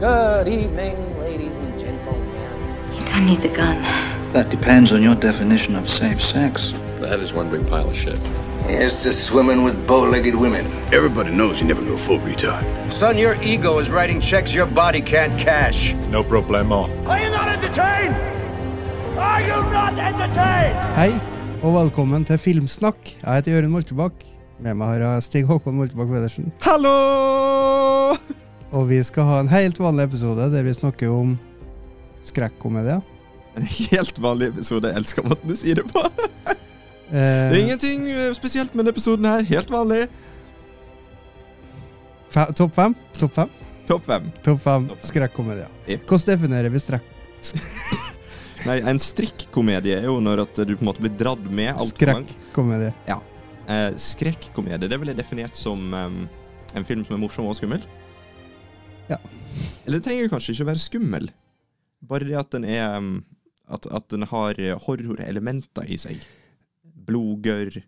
Good evening, ladies and gentlemen. You don't need the gun. That depends on your definition of safe sex. That is one big pile of shit. Here's to swimming with bow-legged women. Everybody knows you never go full retard. Son, your ego is writing checks your body can't cash. No problemo. Are you not entertained? Are you not entertained? Hei, og velkommen til Filmsnakk. Jeg heter Jørund Moltebakk. Med meg har jeg Stig Håkon Moltebakk Pedersen. Hallo! Og vi skal ha en helt vanlig episode der vi snakker om skrekkomedier. En helt vanlig episode. Jeg elsker måten du sier det på. Eh, Det er ingenting eh, spesielt med denne episoden her. Helt vanlig. topp fem? Topp fem? Topp fem. Top fem Top fem. skrekkomedier. Ja. Hvordan definerer vi strekk? Nei, en strikkomedie er jo når at du på en måte blir dratt med altfor langt. Skrekkomedie. Ja. Eh, skrekkomedie, det ville jeg definert som um, en film som er morsom og skummel. Ja. Eller trenger kanskje ikke å være skummel. Bare det at den er At, at den har eh, horrorelementer i seg. Blodgørr.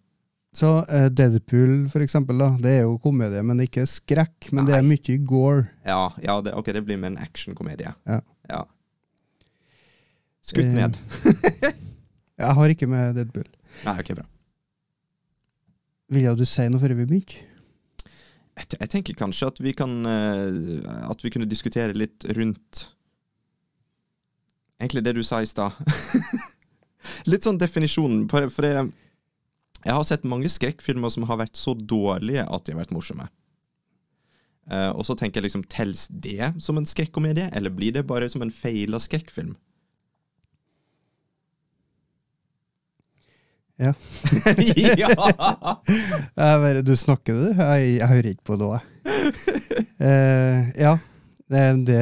Så uh, Deadpool, for eksempel, da, det er jo komedie, men ikke skrekk. Men det er mye gore. Ja, ja det, ok, det blir med en actionkomedie. Ja. ja. Skutt Eh, ned. Jeg har ikke med Deadpool. Nei, ok, bra. Ville du si noe før vi begynte? Jeg, jeg tenker kanskje at vi kan eh, At vi kunne diskutere litt rundt Egentlig det du sa i stad. litt sånn definisjonen. For, det, jeg har sett mange skrekkfilmer som har vært så dårlige at de har vært morsomme. Eh, og så tenker jeg liksom, Tels det som en skrekkomedie, eller blir det bare som en feila skrekkfilm? Ja. ja! Du snakker, du. Jeg, jeg hører ikke på det. jeg. Eh, ja. Det, det,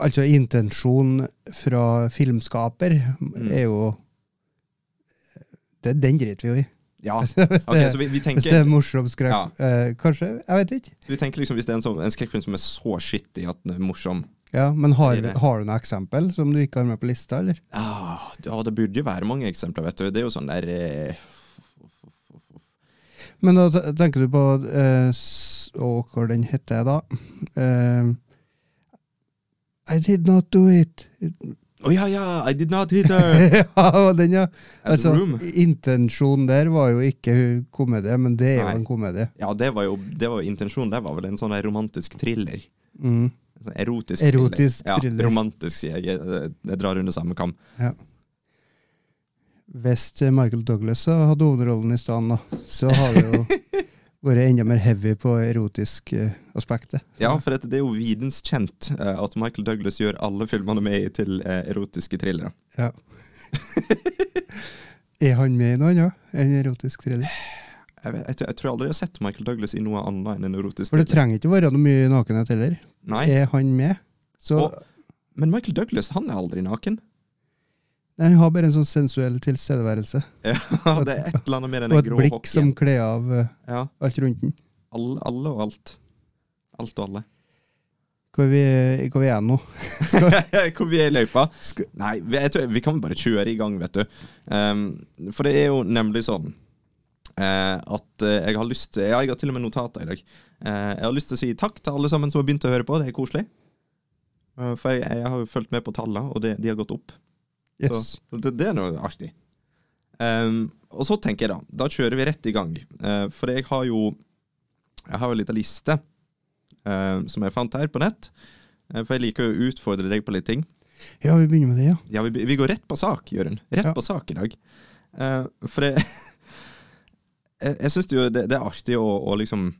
Altså, intensjonen fra filmskaper er jo det, Den driter vi jo i. ja. Det, så vi, vi hvis det tenker er morsom skrekk. Ja. uh, kanskje. Jeg vet ikke. Vi tenker liksom Hvis det er en, sånn, en skrekkfilm som er så skittig at den er morsom Ja, Men har, har du noe eksempel som du ikke har med på lista, eller? ah, Ja, det burde jo være mange eksempler, vet du. Det er jo sånn der eh, Men da tenker du på eh, Og hva den heter da? Eh, I did not do it. Å ja, ja! I did not hit her! ja, den, ja. Altså, intensjonen der var jo ikke komedie, men det er Nei. jo en komedie. Ja, det var jo det var jo intensjonen. Det var vel en sånn romantisk thriller. Mm. Sånn erotisk, Erotisk thriller. thriller. Ja, romantisk. Jeg, jeg, jeg drar under samme kam. Ja. Hvis eh, Michael Douglas hadde hovedrollen i stedet, så har det jo vært enda mer heavy på erotisk uh, aspektet. Ja, for det, det er jo videnskjent uh, at Michael Douglas gjør alle filmene med i til uh, erotiske thrillere. Ja. er han med i noe annet enn erotisk thriller? Jeg, vet- jeg, tror- jeg tror aldri jeg har sett Michael Douglas i noe annet enn en erotisk For det thriller. trenger ikke være noe mye nakenhet heller. Nei, Er han med, så Og- men Michael Douglas han er aldri naken. Nei, han har bare en sånn sensuell tilstedeværelse. Ja, det er et eller annet med den Og et grå blikk som kler av eh, Ja, alt rundt den. alle, alle og alt. Alt og alle. Hvor vi, hvor vi er nå. Hvor vi er i løypa? Nei, vi, jeg tror, vi kan bare kjøre i gang, vet du. Um, for det er jo nemlig sånn Uh, at uh, jeg har lyst til Ja, jeg har til og med notater i dag. Uh, jeg har lyst til å si takk til alle sammen som har begynt å høre på. Det er koselig. For jeg, jeg har jo fulgt med på tallene, og det, de har gått opp. Yes. Så det, det er noe artig. Um, og så tenker jeg da, da kjører vi rett i gang. Uh, for jeg har jo Jeg har jo en liten liste uh, som jeg fant her på nett. Uh, for jeg liker å utfordre deg på litt ting. Ja, vi begynner med det, ja. Ja, vi, vi går rett på sak, Jørund. Rett Ja. på sak i dag. Eh, for jeg Jeg, jeg syns det, det er artig å, å liksom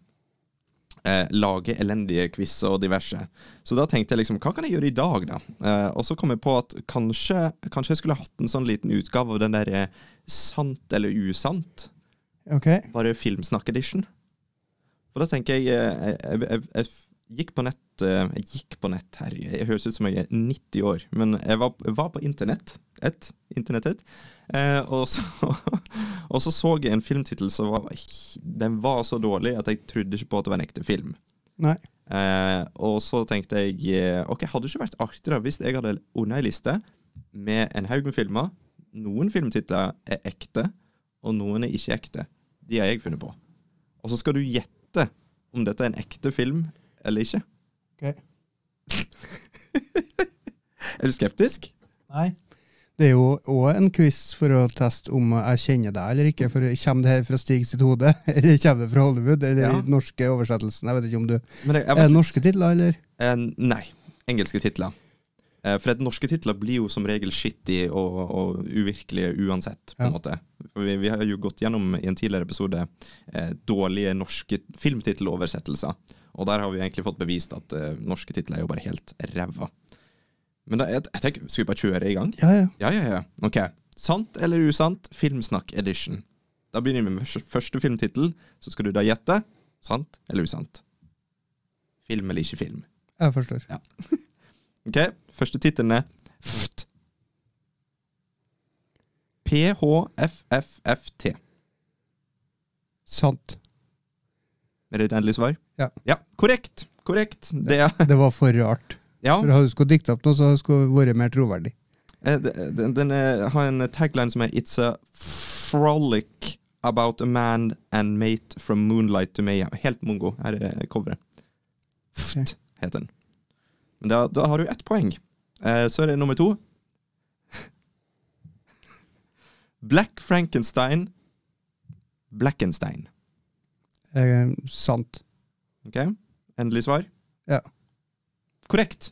eh, lage elendige quizer og diverse. Så da tenkte jeg liksom, hva kan jeg gjøre i dag, da? Eh, og så kom jeg på at kanskje, kanskje jeg skulle hatt en sånn liten utgave av den der eh, sant eller usant. Ok. Bare filmsnakk-edition. For da tenker jeg eh, jeg, jeg, jeg, jeg gikk på nett eh, Jeg gikk på nett her. Jeg høres ut som jeg er 90 år, men jeg var, var på internett. Et. Internettet. Eh, og, så, og så så jeg en filmtittel som var Den var så dårlig at jeg trodde ikke på at det var en ekte film. Nei. Eh, og så tenkte jeg eh, Ok, hadde det ikke vært artigere hvis jeg hadde ordna ei liste med en haug med filmer. Noen filmtitler er ekte, og noen er ikke ekte. De har jeg funnet på. Og så skal du gjette om dette er en ekte film eller ikke. Okay. Er du skeptisk? Nei. Det er jo òg en quiz for å teste om jeg kjenner deg eller ikke. For Kommer det her fra Stig sitt hode, eller kommer det fra Hollywood, eller Ja. den norske oversettelsen? Jeg vet ikke om du Men jeg, Er det norske titler, eller? Uh, nei. Engelske titler. Uh, for at norske titler blir jo som regel shitty og, og uvirkelige uansett, på en Ja. måte. Vi, vi har jo gått gjennom i en tidligere episode uh, dårlige norske filmtitteloversettelser. Og der har vi egentlig fått bevist at norske titler er jo bare helt ræva. Men da, jeg, jeg tenker, skal vi bare kjøre i gang? Ja, ja. Ja, ja, ja. Ok. Sant eller usant? Filmsnakk edition. Da begynner vi med første- filmtittel. Så skal du da gjette. Sant eller usant? Film eller ikke film? Jeg forstår. Ja. Ok, første tittelen er FT. P-H-F-F-F-T. Sant. Er det et endelig svar? Ja. Ja, korrekt. Korrekt. Det er Det var for rart. Ja. For Hadde du skulle dikte opp noe, så skulle det vært mer troverdig. eh, Den, den er, har en tagline som er It's a frolic about a man and mate from moonlight to mayhem. Helt mongo. Her er coveret. FT heter den. Men da, da har du ett poeng. Eh, så er det nummer to. Black Frankenstein Blackenstein. Eh, sant. Ok, Endelig svar? Ja. Korrekt.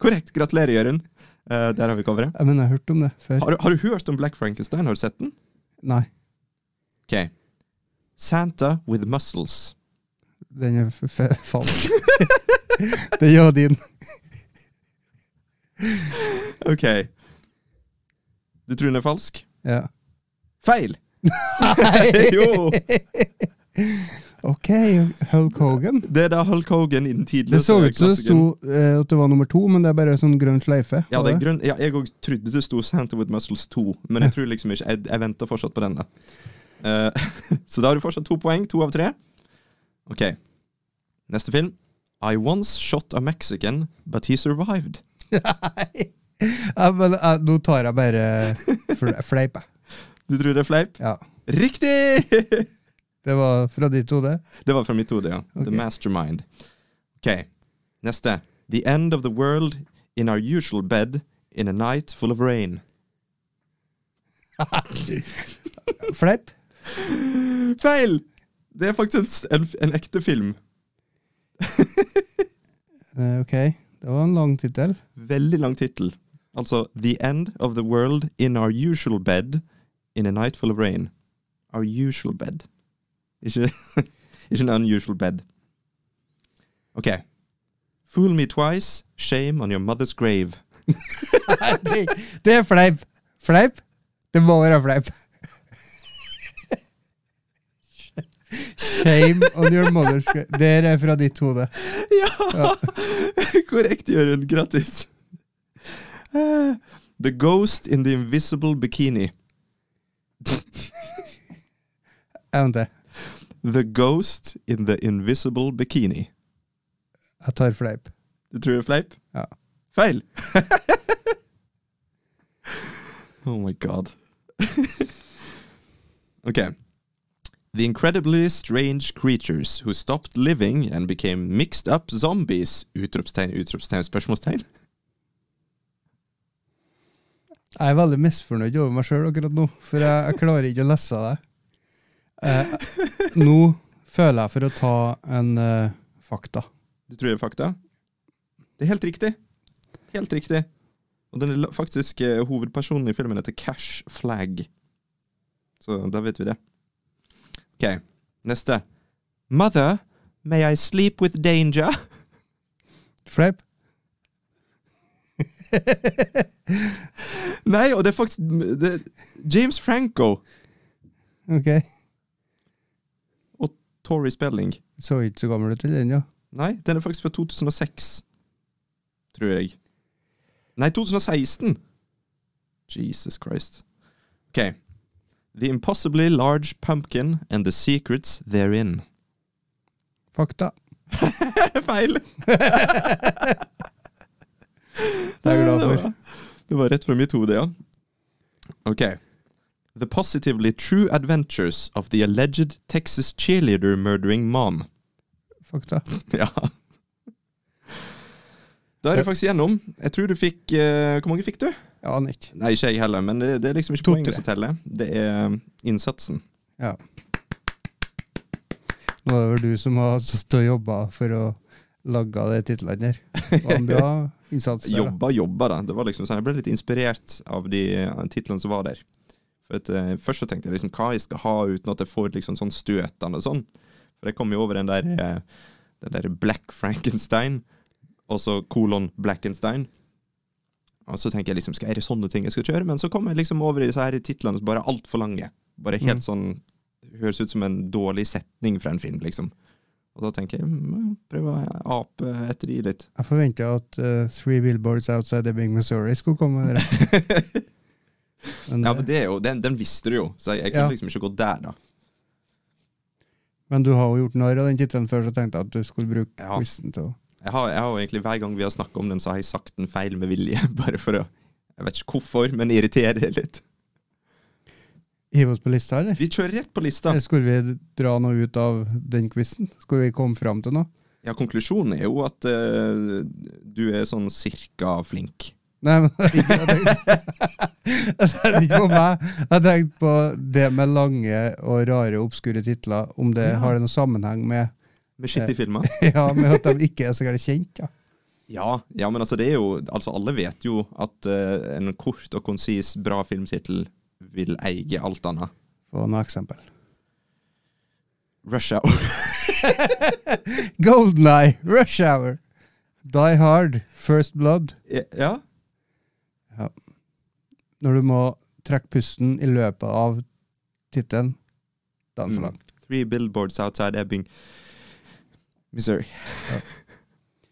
Korrekt. Gratulerer, Jørund. Uh, der har vi coveret. Mener, jeg har hørt om det før. Har, du- har du hørt om Black Frankenstein? Har du sett den? Nei. Ok. Santa with muscles. Den er falsk. det gjør din. Ok. Du tror den er falsk? Ja. Feil! Nei! jo! Ok, Hulk Hogan. Det er da Hulk Hogan i den tidligere Det så ut som det sto eh, at det var nummer to, men det er bare sånn grønn sleife. Ja, det er grønn, ja, jeg òg trodde det sto Santa with Muscles 2, men jeg tror liksom ikke Jeg, jeg venter fortsatt på den. da Eh, Så da har du fortsatt to poeng. To av tre. Ok. Neste film. I once shot a Mexican, but he survived. Nei. Ja, men eh, nå tar jeg bare fleip, jeg. Du tror det er fleip? Ja. Riktig! Det var fra ditt hode. Det var fra mitt hode, ja. The mastermind. Ok, neste. The end of the world in our usual bed in a night full of rain. Fleip? Feil! Det er faktisk en, en ekte film. Eh, ok, det var en lang tittel. Veldig lang tittel. Altså The end of the world in our usual bed in a night full of rain. Our usual bed. Ikke, ikke en unusual bed. Ok. Fool me twice, shame on your mother's grave. Nei, det, det er fleip. Fleip? Det må være fleip. Shame on your mother's grave. Det er fra ditt hode. Ja! Korrekt, Jørund. Grattis. Eh, The Ghost in the Invisible Bikini. Jeg venter. The Ghost in the Invisible Bikini. Jeg tar fleip. Du tror det er fleip? Ja. Feil! oh my god. ok. The incredibly strange creatures who stopped living and became mixed up zombies. Utropstegn, utropstegn, spørsmålstegn. Jeg er veldig misfornøyd over meg sjøl akkurat nå, for jeg, jeg klarer ikke å lese det. Eh, nå føler jeg for å ta en eh, fakta. Du tror det er fakta? Det er helt riktig. Helt riktig. Og den er faktisk eh, hovedpersonen i filmen heter Cash Flag. Så da vet vi det. Ok, neste. Mother, may I sleep with danger? Fleip? Nei, og det er faktisk det, James Franco Ok. Tori Spelling. Så ikke så gammel ut til den, ja. Nei, den er faktisk fra 2006. Tror jeg. Nei, 2016! Jesus Christ. Ok. The Impossibly Large Pumpkin and the Secrets Therein. Fakta. Feil! Det er jeg glad for. Det var, det var rett fra mitt hode, ja. Ok. The Positively True Adventures of the Alleged Texas Cheerleader Murdering Mom. Fakta. Ja. Da er det faktisk gjennom. Jeg tror du fikk uh, Hvor mange fikk du? Jeg aner ikke. Nei, ikke jeg heller, men det, det er liksom ikke To, poenget som teller. Det er innsatsen. Ja. Nå er det vel du som har stått og jobba for å lage de titlene der. Det var en bra innsats. der. Jobba, jobba, da. Det var liksom sånn, Jeg ble litt inspirert av de titlene som var der. For at, uh, Først så tenkte jeg liksom hva jeg skal ha uten at jeg får liksom sånn støtende sånn. For jeg kom jo over den der, uh, den der Black Frankenstein, og så kolon Blackenstein. Og så tenker jeg liksom, skal er det sånne ting jeg skal kjøre? Men så kom jeg liksom over i disse her titlene som bare er altfor lange. Bare helt Mm. sånn Høres ut som en dårlig setning fra en film, liksom. Og da tenker jeg, mm, prøv å ape etter de litt. Jeg forventa at uh, Three Billboards Outside Ebbing, Missouri skulle komme. det. Men, Ja, men det er jo, den, den visste du jo, så jeg, jeg kunne Ja. liksom ikke gå der, da. men du har jo gjort narr av den tittelen før, så tenkte jeg at du skulle bruke Ja. quizen til å Jeg har, jeg har egentlig Hver gang vi har snakka om den, så har jeg sagt den feil med vilje. Bare for å Jeg vet ikke hvorfor, men irritere litt. hive oss på lista, eller? Vi kjører rett på lista. Skulle vi dra noe ut av den quizen? Skulle vi komme fram til noe? Ja, Konklusjonen er jo at uh, du er sånn cirka flink. Nei, men jeg tenkte ikke på meg. Jeg tenkte på det med lange og rare, obskure titler. Om det Ja. har det noen sammenheng med, Med shitty filmer. ja, med at de ikke er så gærent kjent. Ja. Ja, ja, men altså det er jo Altså alle vet jo at uh, en kort og konsis bra filmtittel vil eie alt annet. Få noe eksempel. Rush Hour. Golden Eye, Rush Hour, Die Hard, First Blood. ja. Når du må trekke pusten i løpet av tittelen, da er den for Mm. lang. Three billboards outside Ebbing, Missouri.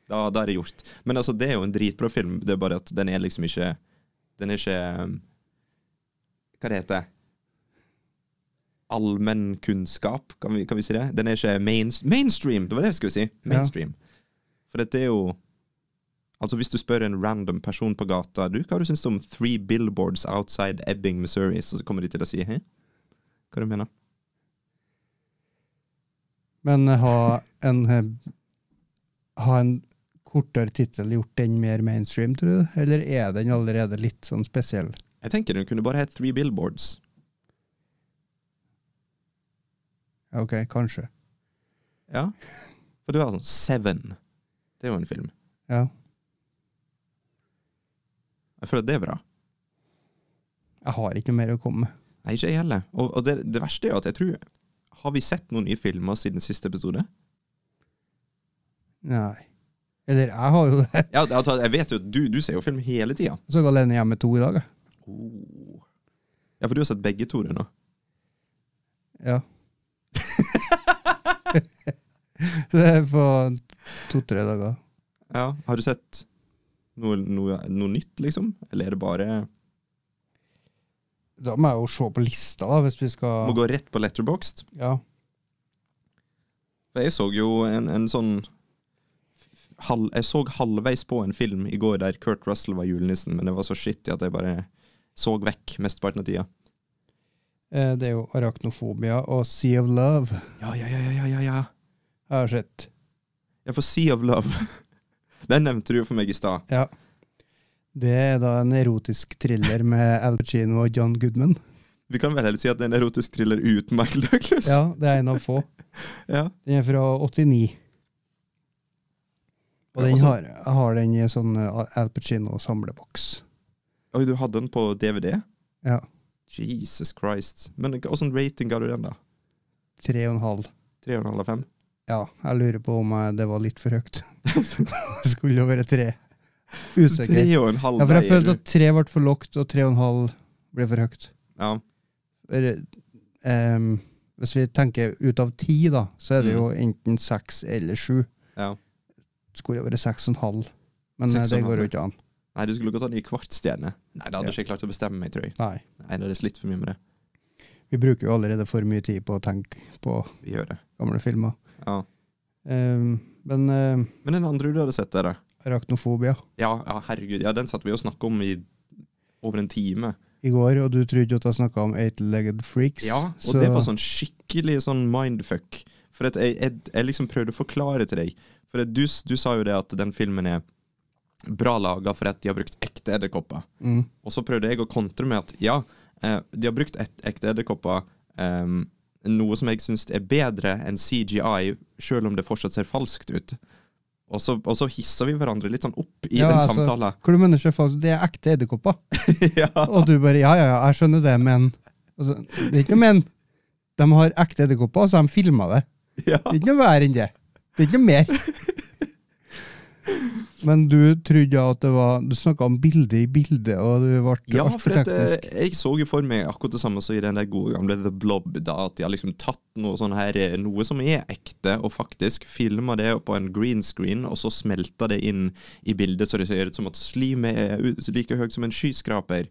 Da, da er det gjort. Men altså, det er jo en dritbra film. Det er bare at den er liksom ikke Den er ikke um, Hva det heter Allmennkunnskap, kan, vi- kan vi si det? Den er ikke main, mainstream! Det var det jeg skulle si. Mainstream. For dette er jo Altså Hvis du spør en random person på gata Du, hva du syns om Three Billboards Outside Ebbing, Missouri, så kommer de til å si hæ? Hva du mener Men ha en, eh, ha en kortere tittel gjort den mer mainstream, tror du? Eller er den allerede litt sånn spesiell? Jeg tenker den kunne bare hett Three Billboards. Ok, kanskje. Ja. For du har sånn Seven. Det er jo en film. Ja. Jeg føler at det er bra. Jeg har ikke noe mer å komme med. Nei, ikke jeg heller. Og, og det, det verste er jo at jeg tror Har vi sett noen nye filmer siden siste episode? Nei. Eller jeg har jo det. Ja, altså, jeg vet jo at du, du ser jo film hele tida. Så går Alene hjemme to i dag, jeg. Oh. Ja, for du har sett begge to du, nå. Ja. Så det er på to-tre dager. Ja. Har du sett noe, noe, noe nytt, liksom? Eller er det bare Da må jeg jo se på lista, da, hvis vi skal Må gå rett på Letterboxd? Ja. Jeg så jo en, en sånn halv, Jeg så halvveis på en film i går der Kurt Russell var julenissen, men det var så skittig at jeg bare så vekk mesteparten av tida. Eh, Det er jo Arachnofobia og Sea of Love. Ja, ja, ja, ja, ja, ja. Jeg har sett. Ja, for Sea of Love. Den nevnte du jo for meg i stad. Ja. Det er da en erotisk thriller med Al Pacino og John Goodman. Vi kan vel heller si at det er en erotisk thriller uten Michael Douglas. Ja, det er en av få. Ja. Den er fra 89. Og den Altså- har, har den i sånn eh, Al Pacino-samleboks. Oi, du hadde den på DVD? Ja. Jesus Christ. Men åssen rating ga du den, da? Tre og en halv. Tre og en halv av fem? Ja, jeg lurer på om jeg, det var litt for høyt. det skulle jo være tre. Usikker. Tre og en halv Ja, for jeg følte at tre ble for lågt, og tre og en halv ble for høyt. Ja. For, um, hvis vi tenker ut av ti, da, så er det Mm. jo enten seks eller sju. ja. Skulle jo vært seks og en halv. Men eh, det går jo ikke an. Nei, du skulle godt ha den i kvartstjerne. Nei, da hadde Ja. jeg ikke klart å bestemme meg, tror jeg. Nei. Nei, det slitt for mye med det. Vi bruker jo allerede for mye tid på å tenke på det. gamle filmer. Ja. Ehm, men uh, Men den andre du hadde sett der, da? arachnofobia Ja, ja, herregud. Ja, den satt vi og snakka om i over en time. i går, og du trodde at jeg snakka om eight-legged freaks. Ja, og så- det var sånn skikkelig sånn mindfuck. For jeg, jeg, jeg liksom prøvde å forklare til deg. For du, du sa jo det at den filmen er bra laga for at de har brukt ekte edderkopper. Og så prøvde jeg å kontre med at ja, eh, de har brukt ekte edderkopper, ehm, noe som jeg syns er bedre enn CGI, selv om det fortsatt ser falskt ut. Og så, og så hisser vi hverandre litt sånn opp i Ja, den altså, samtalen. Hvor du mener sjef, det er ekte edderkopper. ja. Og du bare ja, ja, ja, jeg skjønner det, men altså, Det er ikke noe men. De har ekte edderkopper, så har de filma det. ja. Det er ikke noe verre enn det. Det er ikke noe mer. Men du trodde at det var Du snakka om bilde i bilde, og du ble Ja, altfor for at, eh, teknisk. jeg så jo for meg akkurat det samme som i den der gode gamle The Blob, da, at de har liksom tatt noe sånn her, eh, noe som er ekte, og faktisk filma det på en green screen, og så smelta det inn i bildet, så det ser ut som at slimet er like høyt som en skyskraper.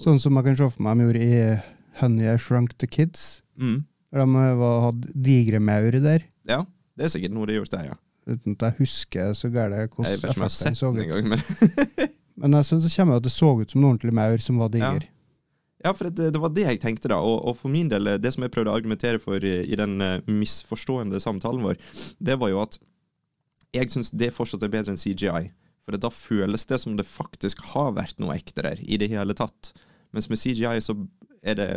Sånn som jeg kan se for meg de gjorde i Honey I Shrunk the Kids. Mm. De eh, hadde digre maur der. Ja, det er sikkert noe de har gjort der, ja. Uten at jeg husker så gærent hvordan sett så ut. engang, men Men jeg synes det kommer at det så ut som en ordentlig maur som var diger. Ja, for det, det var det jeg tenkte, da. Og, og for min del, eh, det som jeg prøvde å argumentere for i, i den uh, misforstående samtalen vår, det var jo at jeg syns det fortsatt er bedre enn CGI. For da føles det som det faktisk har vært noe ekte der, i det hele tatt. Mens med CGI så er det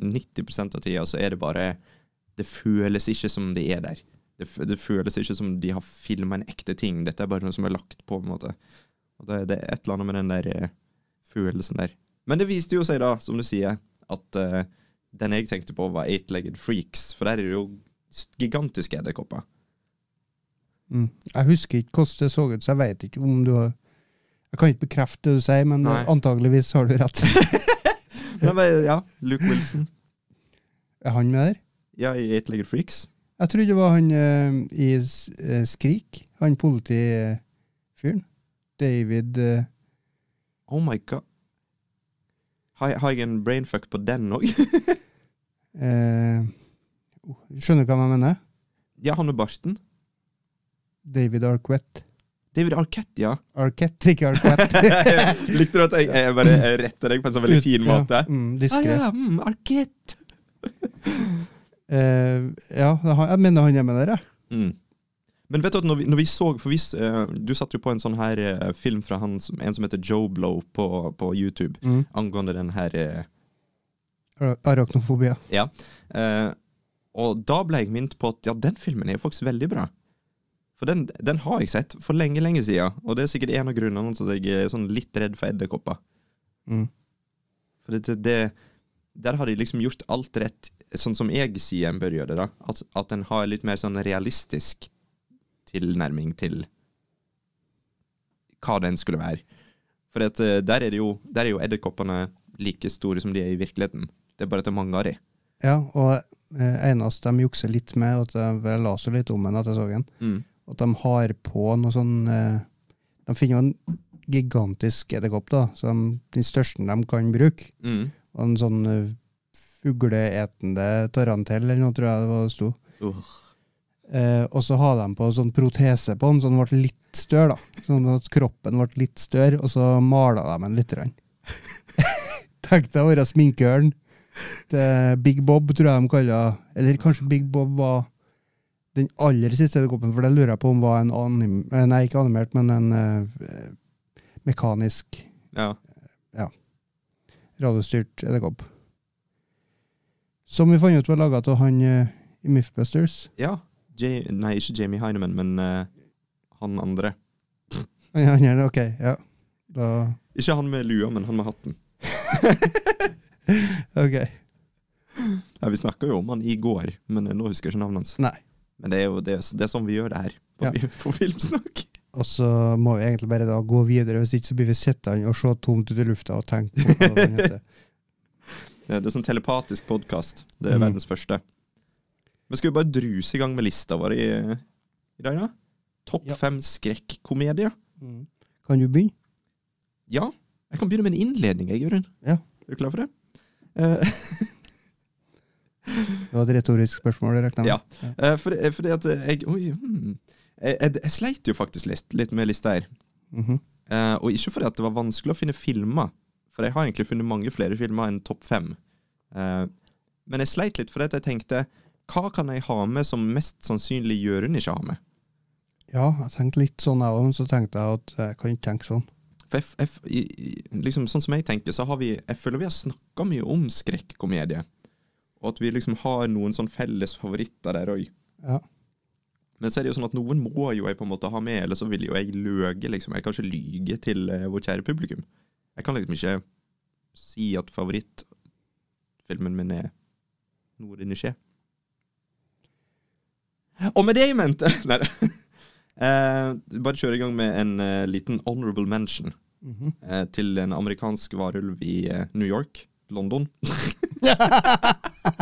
90% av tida så er det bare Det føles ikke som det er der. Det, det føles ikke som de har filma en ekte ting. Dette er bare noe som er lagt på, på en måte. Og det, det er et eller annet med den der eh, følelsen der. Men det viste jo seg da, som du sier, at eh, den jeg tenkte på var Eight-Legged Freaks, for der er det jo gigantiske edderkopper. Mm. Jeg husker ikke hvordan det så ut, så jeg vet ikke om du har Jeg kan ikke bekrefte det du sier, men Nei. antageligvis har du rett. Men, men, ja, Luke Wilson. er han med der? Ja, i Eight-Legged Freaks. Jeg trodde det var han eh, i eh, Skrik. Han politifyren. David eh, Oh my god. Har, har jeg en brainfuck på den òg? eh, oh, Skjønner du hva jeg mener? ja, han med barten. David Arquette. David Arquette, ja. Arquette, ikke Arquette. Likte du at jeg, jeg bare retter deg på en sånn veldig fin måte? Ja, mm, Ah, ja, mm, Arquette. Eh, ja, jeg mener han er med der, jeg. Mm. Men vet du at når vi, når vi så For vi, eh, Du satt jo på en sånn her uh, film fra han, en som heter Joe Blow på, på YouTube, Mm. angående den her Ar- Arachnofobia. Ja. Og da ble jeg minnet på at ja, den filmen er jo faktisk veldig bra. For den, den har jeg sett for lenge, lenge siden, og det er sikkert en av grunnene til at jeg er sånn litt redd for edderkopper. Mm. For det, det, det, der har de liksom gjort alt rett, sånn som jeg sier en bør gjøre det, da. At, at den har litt mer sånn realistisk tilnærming til hva den skulle være. For at, eh, der er det jo Der er jo edderkoppene like store som de er i virkeligheten. Det er bare at det er mange av de. Ja, og eh, eneste de jukser litt med, at jeg, jeg la så litt om den at jeg så den, Mm. at de har på noe sånn eh, De finner jo en gigantisk edderkopp, da, som den største de kan bruke. Mm. Og en sånn eh, fugleetende tarantell, eller noe, tror jeg det var det sto. Uh. Eh, og så hadde de på sånn protese på den, så den ble litt større, da. Sånn at kroppen ble litt større, og så mala de den litt. grann. Tenk deg å være sminkeørn. Big Bob, tror jeg de kaller Eller kanskje Big Bob var den aller siste edderkoppen, for det lurer jeg på om var en anim... eh, Nei, ikke animert, men en uh, mekanisk Ja. radiostyrt edderkopp. Som vi fant ut var laga av han eh, i Mythbusters. ja. J nei, ikke Jamie Heineman, men uh, han andre. Han han det, ok, ja. Da, Ikke han med lua, men han med hatten. ok. Ja, Vi snakka jo om han i går, men nå husker jeg ikke navnet hans. Nei. Men det er jo det, det er sånn vi gjør det her på, Ja. på Filmsnakk. Og så må vi egentlig bare da gå videre, hvis ikke så blir vi sittende og se tomt ut i lufta og tenke på hva den heter. Ja, Det er sånn telepatisk podkast. Det er Mm. verdens første. Men skal vi bare druse i gang med lista vår i, i dag, da? Topp Ja. fem skrekkomedier? Kan du begynne? Ja. Jeg kan begynne med en innledning, jeg, Jørund. Ja. Er du klar for det? Uh, Det var et retorisk spørsmål, jeg regner med. Ja. Eh, for, det- fordi at jeg Oi. Hmm. Jeg, jeg, jeg sleit jo faktisk litt, litt med lista her. Mm -hmm. uh, og ikke fordi at det var vanskelig å finne filmer, for jeg har egentlig funnet mange flere filmer enn topp fem. Eh, men jeg sleit litt at jeg tenkte hva kan jeg ha med som mest sannsynlig Jørund ikke har med? Ja, jeg tenkte litt sånn jeg òg, men så tenkte jeg at jeg kan ikke tenke sånn. For jeg, jeg, liksom, sånn som jeg tenker, så har vi Jeg føler vi har snakka mye om skrekkomedie. Og at vi liksom har noen sånn felles favoritter der òg. Ja. Men så er det jo sånn at noen må jo jeg på en måte ha med, eller så vil jo jeg løge, liksom. Jeg kan ikke lyge til eh, vårt kjære publikum. Jeg kan liksom ikke si at favorittfilmen min er noe det ikke er. Og med det i mente Nei da. Eh, bare kjøre i gang med en eh, liten honorable mention Mhm. eh, til en amerikansk varulv i eh, New York. London.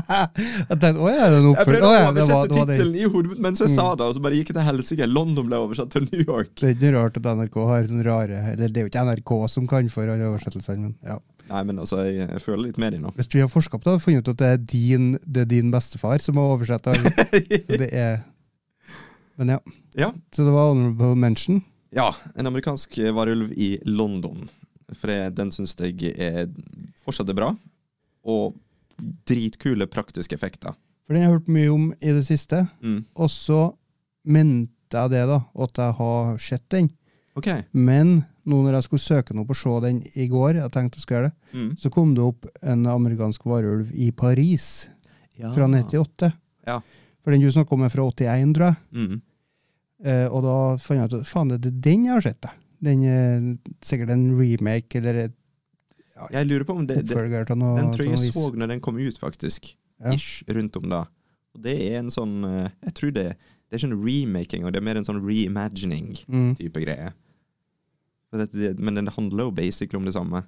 Jeg tenkte å ja, er det en Jeg prøvde Å å ja, det var, oversette det var det. tittelen i hodet mitt mens jeg sa det, og så bare gikk det til helsike. London ble oversatt til New York. Det er ikke rart at NRK har sånne rare Eller det er jo ikke NRK som kan for alle oversettelsene, men ja. Nei, men altså, jeg, jeg føler litt med dem nå. Hvis vi har forska på det, har vi funnet ut at det er din, det er din bestefar som har oversett alle. Så det er Men ja. Ja. Så det var honorable mention. Ja, en amerikansk varulv i London. For jeg, den syns jeg er fortsatt er bra. Og dritkule praktiske effekter. For den har jeg hørt mye om i det siste. Mm. Og så mente jeg det, da, at jeg har sett den. Okay. Men nå når jeg skulle søke noe på å se den i går, jeg tenkte jeg skulle gjøre det, Mm. så kom det opp en amerikansk varulv i Paris fra 98. Ja. For den du snakker om er fra 81, tror jeg. Mm. Eh, og da fant jeg ut at faen, det er den jeg har sett, da. Den er sikkert en remake eller et Jeg lurer på om det, det noe. Den tror jeg jeg så når den kom ut, faktisk. Ja. Ish, rundt om da. Og det er en sånn eh, Jeg tror det, det er ikke en remaking, det er mer en sånn reimagining-type Mm. greie. Men den handler jo basically om det samme.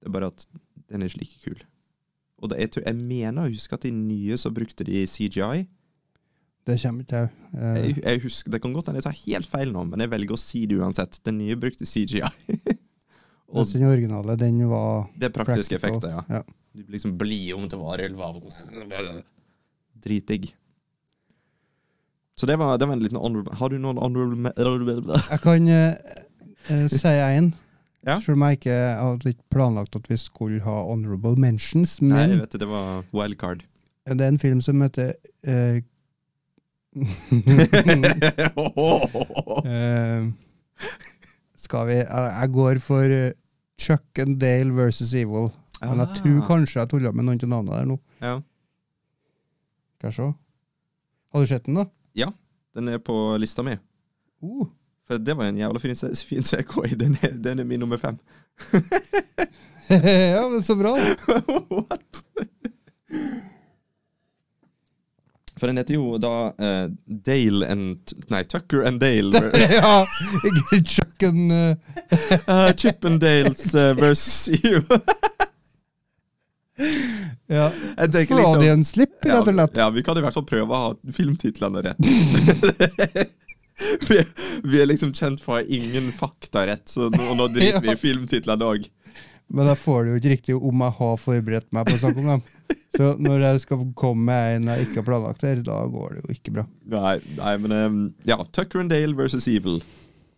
Det er bare at den er ikke like kul. Og det, jeg, tror, jeg mener å huske at de nye så brukte de CGI. Det kommer ikke jeg. Eh, Jeg, jeg husker, Det kan godt hende jeg tar helt feil nå, men jeg velger å si det uansett. Den nye brukte CGI. og mens den originale, den var det er praktiske effekter, ja. ja. Du blir liksom blid om til varulver. Dritdigg. Så det var, det var en liten honorable Har du noen honorable Jeg kan eh, eh, si én, Ja. selv om jeg ikke hadde ikke planlagt at vi skulle ha honorable mentions. Nei, Men jeg vet det, det var wildcard. det er en film som heter eh, eh, Skal vi Jeg, går for eh, Chuck and Dale versus Evil. Men jeg tror Ah. kanskje jeg tulla med noen av navnene der nå. Ja. Skal se. Har du sett den, da? ja, den er på lista mi. Uh, For det var en jævla fin, fin CK. Den er, den er min nummer fem. ja, men så bra. What? For den heter jo da uh, Dale and Nei, Tucker and Dale. ja, Chuck and Chip uh, Chippendales uh, versus Evil. ja. Jeg liksom, Freudian slip, rett og slett. ja, vi kan i hvert fall prøve å ha filmtitlene rett. vi, vi er liksom kjent for å ha ingen fakta rett, så nå, nå driter vi i filmtitlene òg. Men da får du jo ikke riktig om jeg har forberedt meg på å snakke om dem. Så når jeg skal komme med en jeg ikke har planlagt her, da går det jo ikke bra. Nei, nei, men um, Ja, Tucker and Dale versus Evil.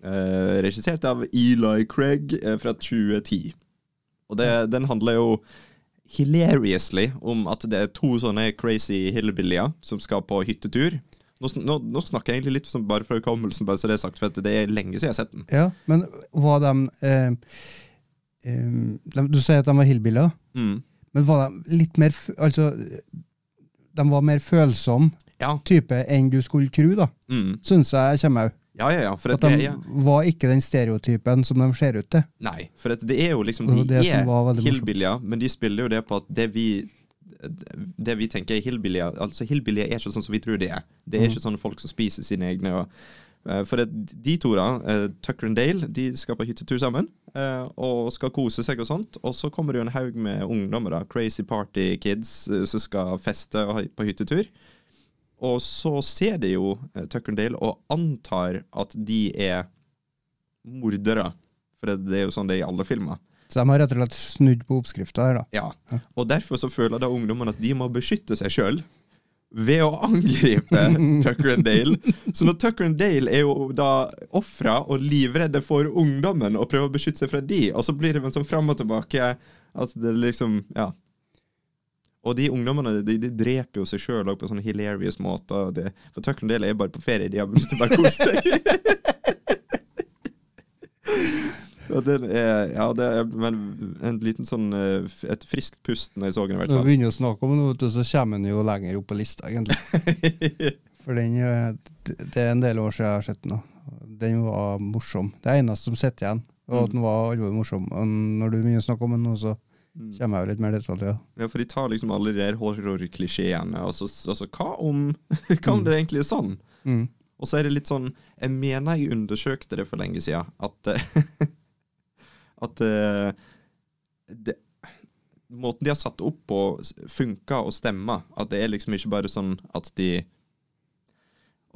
Uh, regissert av Eli Craig uh, fra 2010. Og det, den handler jo hilariously om at det er to sånne crazy hillbillyer som skal på hyttetur. Nå, nå, nå snakker jeg egentlig litt som bare fra hukommelsen, bare så det er sagt, for det er lenge siden jeg har sett den. Ja, men var de, eh, de Du sier at de var hillbiller, Mm. men var de litt mer Altså, de var mer følsomme Ja. type enn du skulle tro, da. Mm. Syns jeg kommer òg. ja, ja, ja. At de det, ja. var ikke den stereotypen som de ser ut til. Nei, for det er jo liksom De det er hillbillyer, men de spiller jo det på at det vi Det vi tenker er hillbillier Altså hillbillier er ikke sånn som vi tror det er. Det er mm. ikke sånne folk som spiser sine egne. Og, for det, de to, da, eh, Tucker og Dale, de skal på hyttetur sammen eh, og skal kose seg og sånt. Og så kommer det jo en haug med ungdommer, da, crazy party kids, eh, som skal feste på hyttetur. Og så ser de jo eh, Tucker og Dale og antar at de er mordere. For det, det er jo sånn det er i alle filmer. Så de har rett og slett snudd på oppskrifta her, da. Ja. Og derfor så føler da ungdommene at de må beskytte seg sjøl ved å angripe Tucker and Dale. Så når Tucker and Dale er jo da ofra og livredde for ungdommen og prøver å beskytte seg fra de, og så blir det en sånn fram og tilbake at det liksom Ja. Og de ungdommene de, de dreper jo seg sjøl på sånne hilarious måter. Det, for Tucker and Dale er bare på ferie, de har lyst til å bare kose seg. Den er, ja, det er men en liten sånn eh, Et friskt pust når jeg så den, Når vi begynner å snakke om den, så kommer den jo lenger opp på lista, egentlig. For den, eh, det er en del år siden jeg har sett den. Den var morsom. Det eneste som sitter igjen, og at den var alvorlig morsom. Og når du begynner å snakke om den så kommer jeg jo litt mer detaljer. Ja, for de tar liksom alle de horrorklisjeene, og så og så hva om Hva om det egentlig er sånn? Mm. Og så er det litt sånn Jeg mener jeg undersøkte det for lenge siden, at At eh, det, Måten de har satt opp på, funker og stemmer. At det er liksom ikke bare sånn at de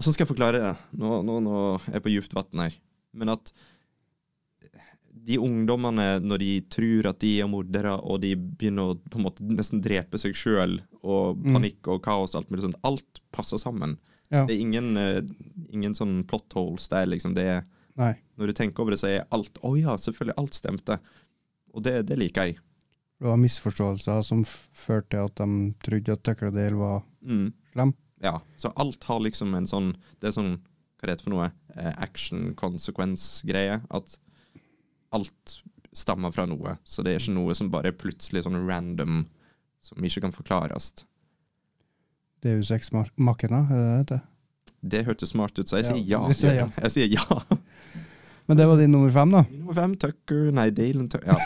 Åssen skal jeg forklare det? Nå, nå, nå er jeg på djupt vann her. Men at de ungdommene, når de tror at de er mordere, og de begynner å på en måte nesten drepe seg sjøl, og panikk og kaos og alt mulig sånt, alt passer sammen. Ja. Det er ingen, eh, ingen sånn plot holes der, liksom. Det er, Nei. når du tenker over det, så er alt Å ja, selvfølgelig, alt stemte. Og det, det liker jeg. Det var misforståelser som førte til at de trodde at Dale var Mm. slem. Ja, så alt har liksom en sånn Det er sånn, hva det heter for noe, eh, action-konsekvens-greie. At alt stammer fra noe. Så det er ikke noe som bare er plutselig sånn random, som ikke kan forklares. Deus Ex Mach- Machina, er det det heter? Det hørtes smart ut, så jeg Ja, sier ja. Jeg sier ja. Men det var din nummer fem, da? Nummer fem, Tucker Nei, Dalen Tucker ja.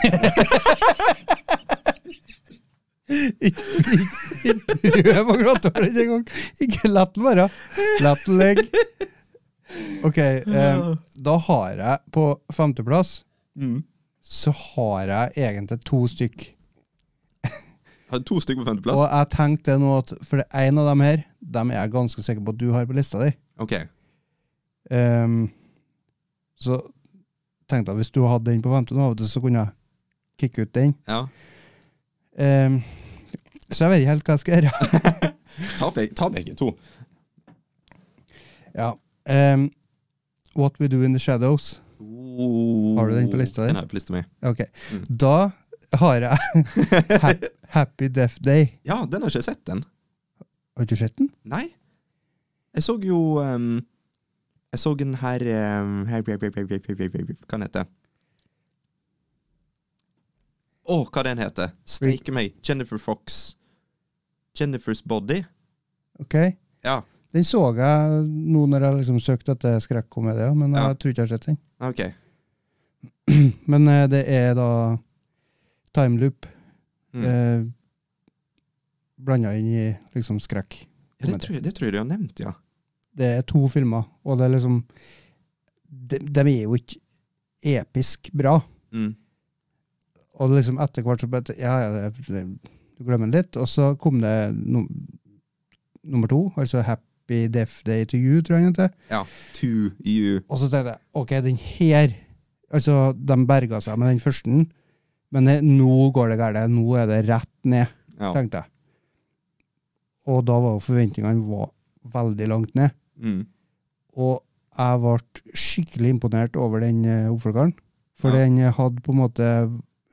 Prøv å gratulere over det engang! Ikke la den være. La den ligge. OK, eh, da har jeg på femteplass Så har jeg egentlig to stykk. Hadde to stykk på femteplass. Og jeg tenkte nå at For det ene en av dem her, dem er jeg ganske sikker på at du har på lista di. OK. Ehm, så tenkte jeg hvis du hadde den på femte nå, vet du, så kunne jeg kicke ut den. Ja. Um, så jeg vet ikke helt hva jeg skal gjøre. Ta, begge, ta begge to. ja. Um, What We Do In The Shadows. Har du den på lista di? Den er på lista mi. Ok. Mm. Da har jeg Happy Death Day. Ja, den har ikke jeg sett, den. Har du ikke sett den? Nei. Jeg så jo ehm, Jeg så den her, ehm, her Hva den heter Å, hva den heter? Steike meg. Jennifer Fox. Jennifer's Body. Ok. Ja, Den så jeg nå når jeg liksom søkte etter skrekkomedier, men Ja. jeg tror ikke jeg har sett den. OK. Men eh, det er da timeloop Mm. eh, blanda inn i liksom skrekk. Ja, det, tror jeg, det tror jeg du har nevnt, ja. Det er to filmer, og det er liksom De, de er jo ikke episk bra. Mm. Og liksom etter hvert så bare Ja, ja, du glemmer det litt. Og så kom det num nummer to, altså Happy Death Day to You, tror jeg den heter. Ja. To you. Og så tenkte jeg OK, den her Altså, de berga seg med den første, men nå går det galt. Nå er det rett ned, Ja. tenkte jeg. Og da var jo forventningene var veldig langt ned. Mm. Og jeg ble skikkelig imponert over den uh, oppfølgeren. For Ja. den hadde på en måte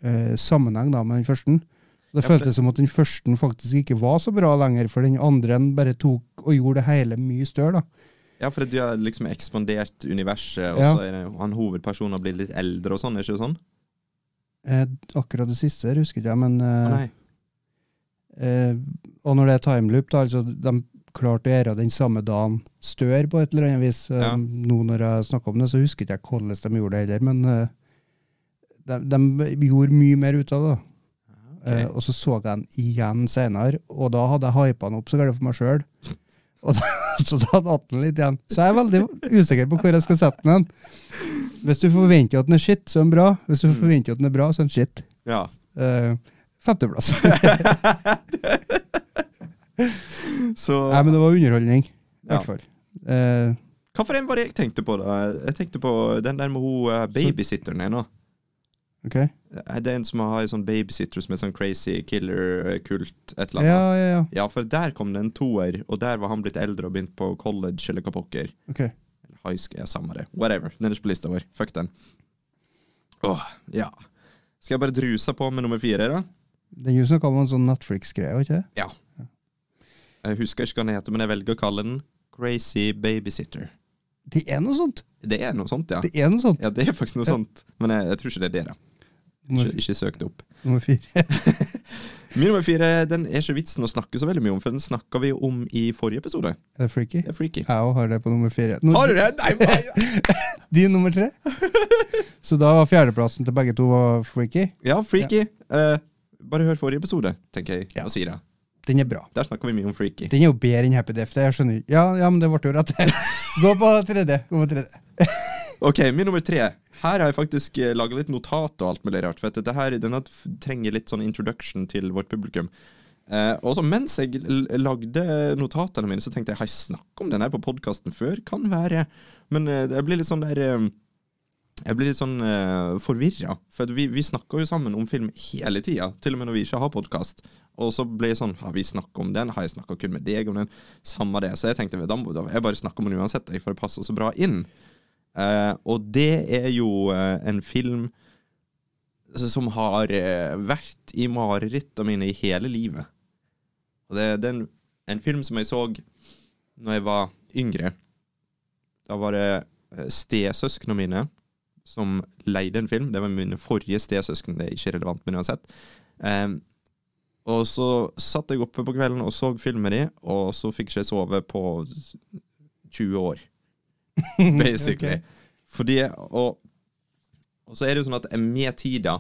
eh, sammenheng da med den første. Det Ja, føltes som at den første faktisk ikke var så bra lenger, for den andre bare tok og gjorde det hele mye større. da. Ja, for du har liksom ekspandert universet, og Ja. så er det, han hovedpersonen har blitt litt eldre og sånn, er ikke det sånn? Eh, akkurat det siste husker ikke jeg, men eh, nei. eh, Og når det er timeloop, da, altså de klarte å gjøre den samme dagen større på et eller annet vis. Eh, Ja. Nå når jeg snakker om det, så husker ikke jeg hvordan de gjorde det heller, men eh, de, de gjorde mye mer ut av det. da. Eh, og så så jeg den igjen senere, og da hadde jeg hypa den opp så gærent for meg sjøl. Så da datt den litt igjen. Så jeg er veldig usikker på hvor jeg skal sette den. Hvis du forventer at den er shit, så er den bra. Hvis du forventer at den er bra, så er den shit. Ja. Uh, femteplass. Så Nei, men det var underholdning, i Ja. hvert fall. Eh, Hva for en var det jeg tenkte på, da? Jeg tenkte på den der med hun babysitteren babysitteren ennå. ok. Det er en som har en sånn babysitter som er sånn crazy killer-kult, et eller annet. ja, ja. Ja, for der kom det en toer, og der var han blitt eldre og begynt på college eller hva pokker. Ok. Eller high school, ja, samme det. Whatever. Den er ikke på lista vår. Fuck den. Åh, ja. Skal jeg bare druse på med nummer fire, da? Den er jo snakka om en sånn Netflix-greie, ikke det? Ja. Jeg husker ikke hva den heter, men jeg velger å kalle den Crazy Babysitter. Det er noe sånt! Det er noe sånt, ja. Det er noe sånt. Ja, det er faktisk noe Ja. sånt. Men jeg, jeg tror ikke det er det, da. Ikke, ikke søk det opp. Nummer fire. Min nummer fire den er ikke vitsen å snakke så veldig mye om, for den snakka vi om i forrige episode. Er det freaky? Det er freaky. Jeg òg har det på nummer fire. Nå- Har du det? Nei, nei. Din nummer tre? Så da var fjerdeplassen til begge to var freaky? Ja, freaky. Eh, bare hør forrige episode, tenker jeg Ja. Og si det. Den er bra. Der snakker vi mye om freaky. Den er jo bedre enn Happy Death. Jeg skjønner Ja, ja, men det ble jo rett. Gå på tredje. Gå på tredje. Ok, min nummer tre. Her har jeg faktisk uh, laga litt notat og alt mulig rart. For dette her, denne trenger litt sånn introduction til vårt publikum. Eh, og så mens jeg lagde notatene mine, så tenkte jeg har jeg snakket om den her på podkasten før? Kan være. Men eh, jeg blir litt sånn der eh, Jeg blir litt sånn eh, forvirra. For vi, vi snakker jo sammen om film hele tida, til og med når vi ikke har podkast. Og så ble jeg sånn Har vi snakka om den? Har jeg snakka kun med deg om den? Samme det. Så jeg tenkte da må jeg bare snakker om den uansett, for det passer så bra inn. Eh, og det er jo eh, en film som har eh, vært i marerittene mine i hele livet. Og det, det er en, en film som jeg så når jeg var yngre. Da var det eh, stesøsknene mine som leide en film. Det var mine forrige stesøsken, det er ikke relevant, men uansett. Og så satt jeg oppe på kvelden og så filmen med de, og så fikk ikke jeg sove på 20 år basically. Fordi, og, og så er det jo sånn at med tida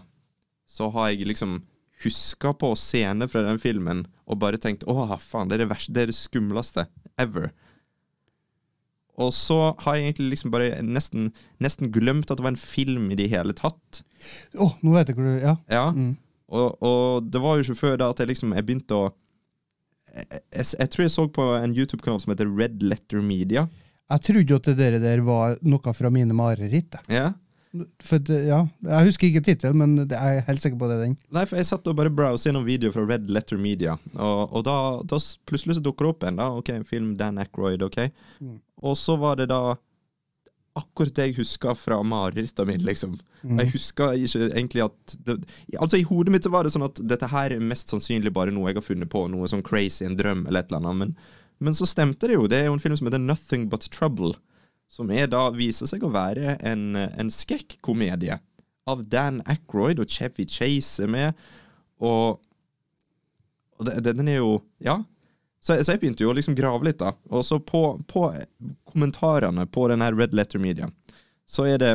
så har jeg liksom huska på scener fra den filmen og bare tenkt åh, faen, det er det verste, det er det skumleste ever. Og så har jeg egentlig liksom bare nesten, nesten glemt at det var en film i det hele tatt. Å, nå vet jeg hvor du Ja. Ja, Mm. Og, og det var jo ikke før da at jeg liksom jeg begynte å jeg, jeg, jeg tror jeg så på en YouTube-kanal som heter Red Letter Media. Jeg trodde jo at det der, der var noe fra mine mareritt. jeg. Ja. For det, ja, Jeg husker ikke tittelen, men det er helt sikker på det er den. Nei, for jeg satt og bare browset gjennom videoer fra Red Letter Media, og, og da, da plutselig så dukker det opp en, da. Ok, en film Dan Aykroyd, ok. Og så var det da akkurat det jeg huska fra marerittet mitt, liksom. Jeg huska ikke egentlig at det, Altså, i hodet mitt så var det sånn at dette her er mest sannsynlig bare noe jeg har funnet på, noe sånn crazy, en drøm eller et eller annet, men, men så stemte det jo. Det er jo en film som heter Nothing But Trouble, som er da viser seg å være en, en skrekkomedie av Dan Aykroyd, og Chevy Chase er med, og, og det- den er jo Ja. Så, så jeg begynte jo å liksom grave litt, da. Og så på, på kommentarene på den her Red Letter Media, så er det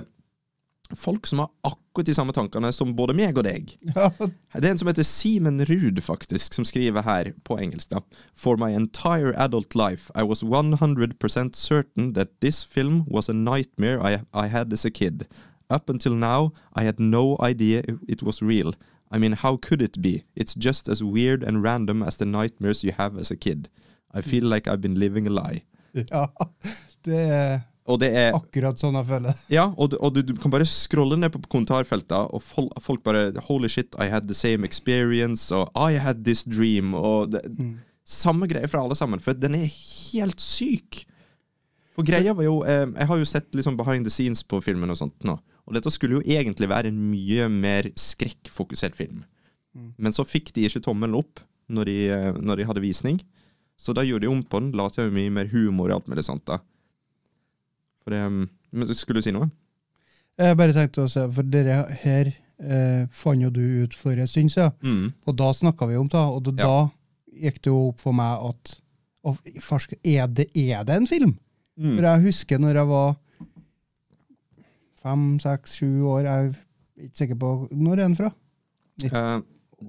folk som har akkurat de samme tankene som både meg og deg. Det er en som heter Simen Ruud, faktisk, som skriver her på engelsk. da. For my entire adult life, I was 100% certain that this film was a nightmare I, I had as a kid. Up until now, I had no idea it was real. I mean, how could it be? It's just as weird and random as the nightmares you have as a kid. I feel like I've been living a lie. ja. Det er det er akkurat sånn jeg føler det. Ja, og, du- og du, du kan bare scrolle ned på kommentarfeltet, og folk, folk bare Holy shit, I had the same experience, og I had this dream, og det, Samme greie fra alle sammen, for den er helt syk. For greia var jo eh, Jeg har jo sett liksom behind the scenes på filmen og sånt nå, og dette skulle jo egentlig være en mye mer skrekkfokusert film. Men så fikk de ikke tommelen opp når de, eh, når de hadde visning, så da gjorde de om på den, la til mye mer humor og alt mulig sånt. da For det, Men skulle du si noe? Jeg bare tenkte å se, for dere her eh, fant jo du ut for en stund siden, Mm. og da snakka vi om det, og da, Ja. gikk det jo opp for meg at å, farsk, er, det, er det en film? Mm. For jeg husker når jeg var fem, seks, sju år, jeg er ikke sikker på Når er den fra? Uh,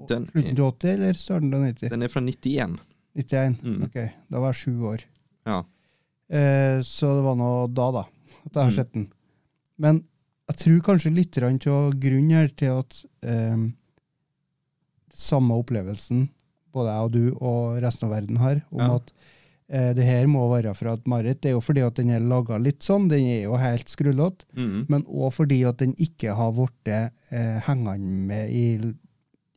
den, Slutten til 80, eller starten av 90? den er fra 91. 91? Mm. Ok, da var jeg sju år. Ja. Eh, så det var nå da, da, at jeg har Mm. sett den. Men jeg tror kanskje litt av grunnen her til at eh, samme opplevelsen både jeg og du og resten av verden har, om Ja. at det her må være fra et mareritt. Det er jo fordi at den er laga litt sånn, den er jo helt skrullete, Mm. men òg fordi at den ikke har blitt eh, hengende med i,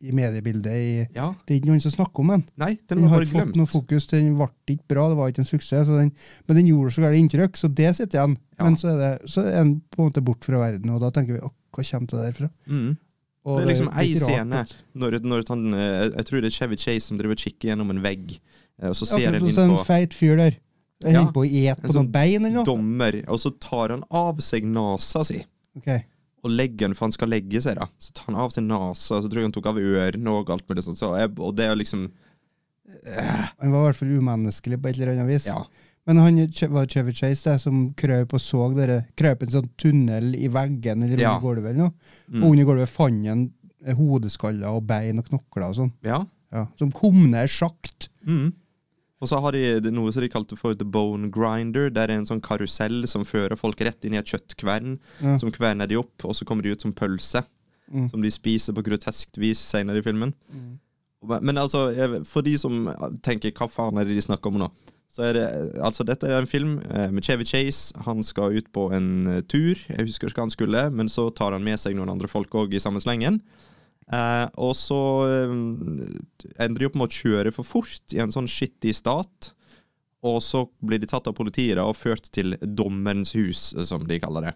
i mediebildet. I, ja. det er ikke noen som snakker om den. Nei, den Den har ikke fått noe fokus, den ble ikke bra, det var ikke en suksess. Så den, men den gjorde så galt inntrykk, så det sitter igjen. Ja. Men så er, det, så er den på en måte bort fra verden, og da tenker vi «Åh, hva kommer det derfra? Mm. Og det er liksom ei scene når, når han eh, Jeg tror det er Chevy Chase som driver og kikker gjennom en vegg, eh, og så ser han inn som en feit fyr der. Jeg Ja. på å et på sånn noen bein eller noe. dommer, og så tar han av seg nasa si. Ok. Og legger den, for han skal legge seg, da. Så tar han av seg nasa, og så tror jeg han tok av ørene og alt mulig sånt. Så og det er liksom Han var i hvert fall umenneskelig på et eller annet vis. Ja. Men han var Chevy Chase det, som krøp og så dere, krøp en sånn tunnel i veggen eller Ja. under gulvet. eller noe. Mm. Og under gulvet fant han hodeskaller og bein og knokler og sånn. Ja. Ja. Som kom ned sjakt. Mm. Og så har de noe som de kalte for the bone grinder. Der er en sånn karusell som fører folk rett inn i et kjøttkvern. Ja. Som kverner de opp, og så kommer de ut som pølse. Mm. Som de spiser på groteskt vis senere i filmen. Men, men altså, for de som tenker hva faen er det de snakker om nå? Så er det, altså Dette er en film eh, med Chevy Chase. Han skal ut på en eh, tur. Jeg husker ikke hva han skulle, men så tar han med seg noen andre folk òg i samme slengen. Eh, og så eh, ender de opp med å kjøre for fort i en sånn skittig stat. Og så blir de tatt av politiet da, og ført til Dommerens hus, som de kaller det.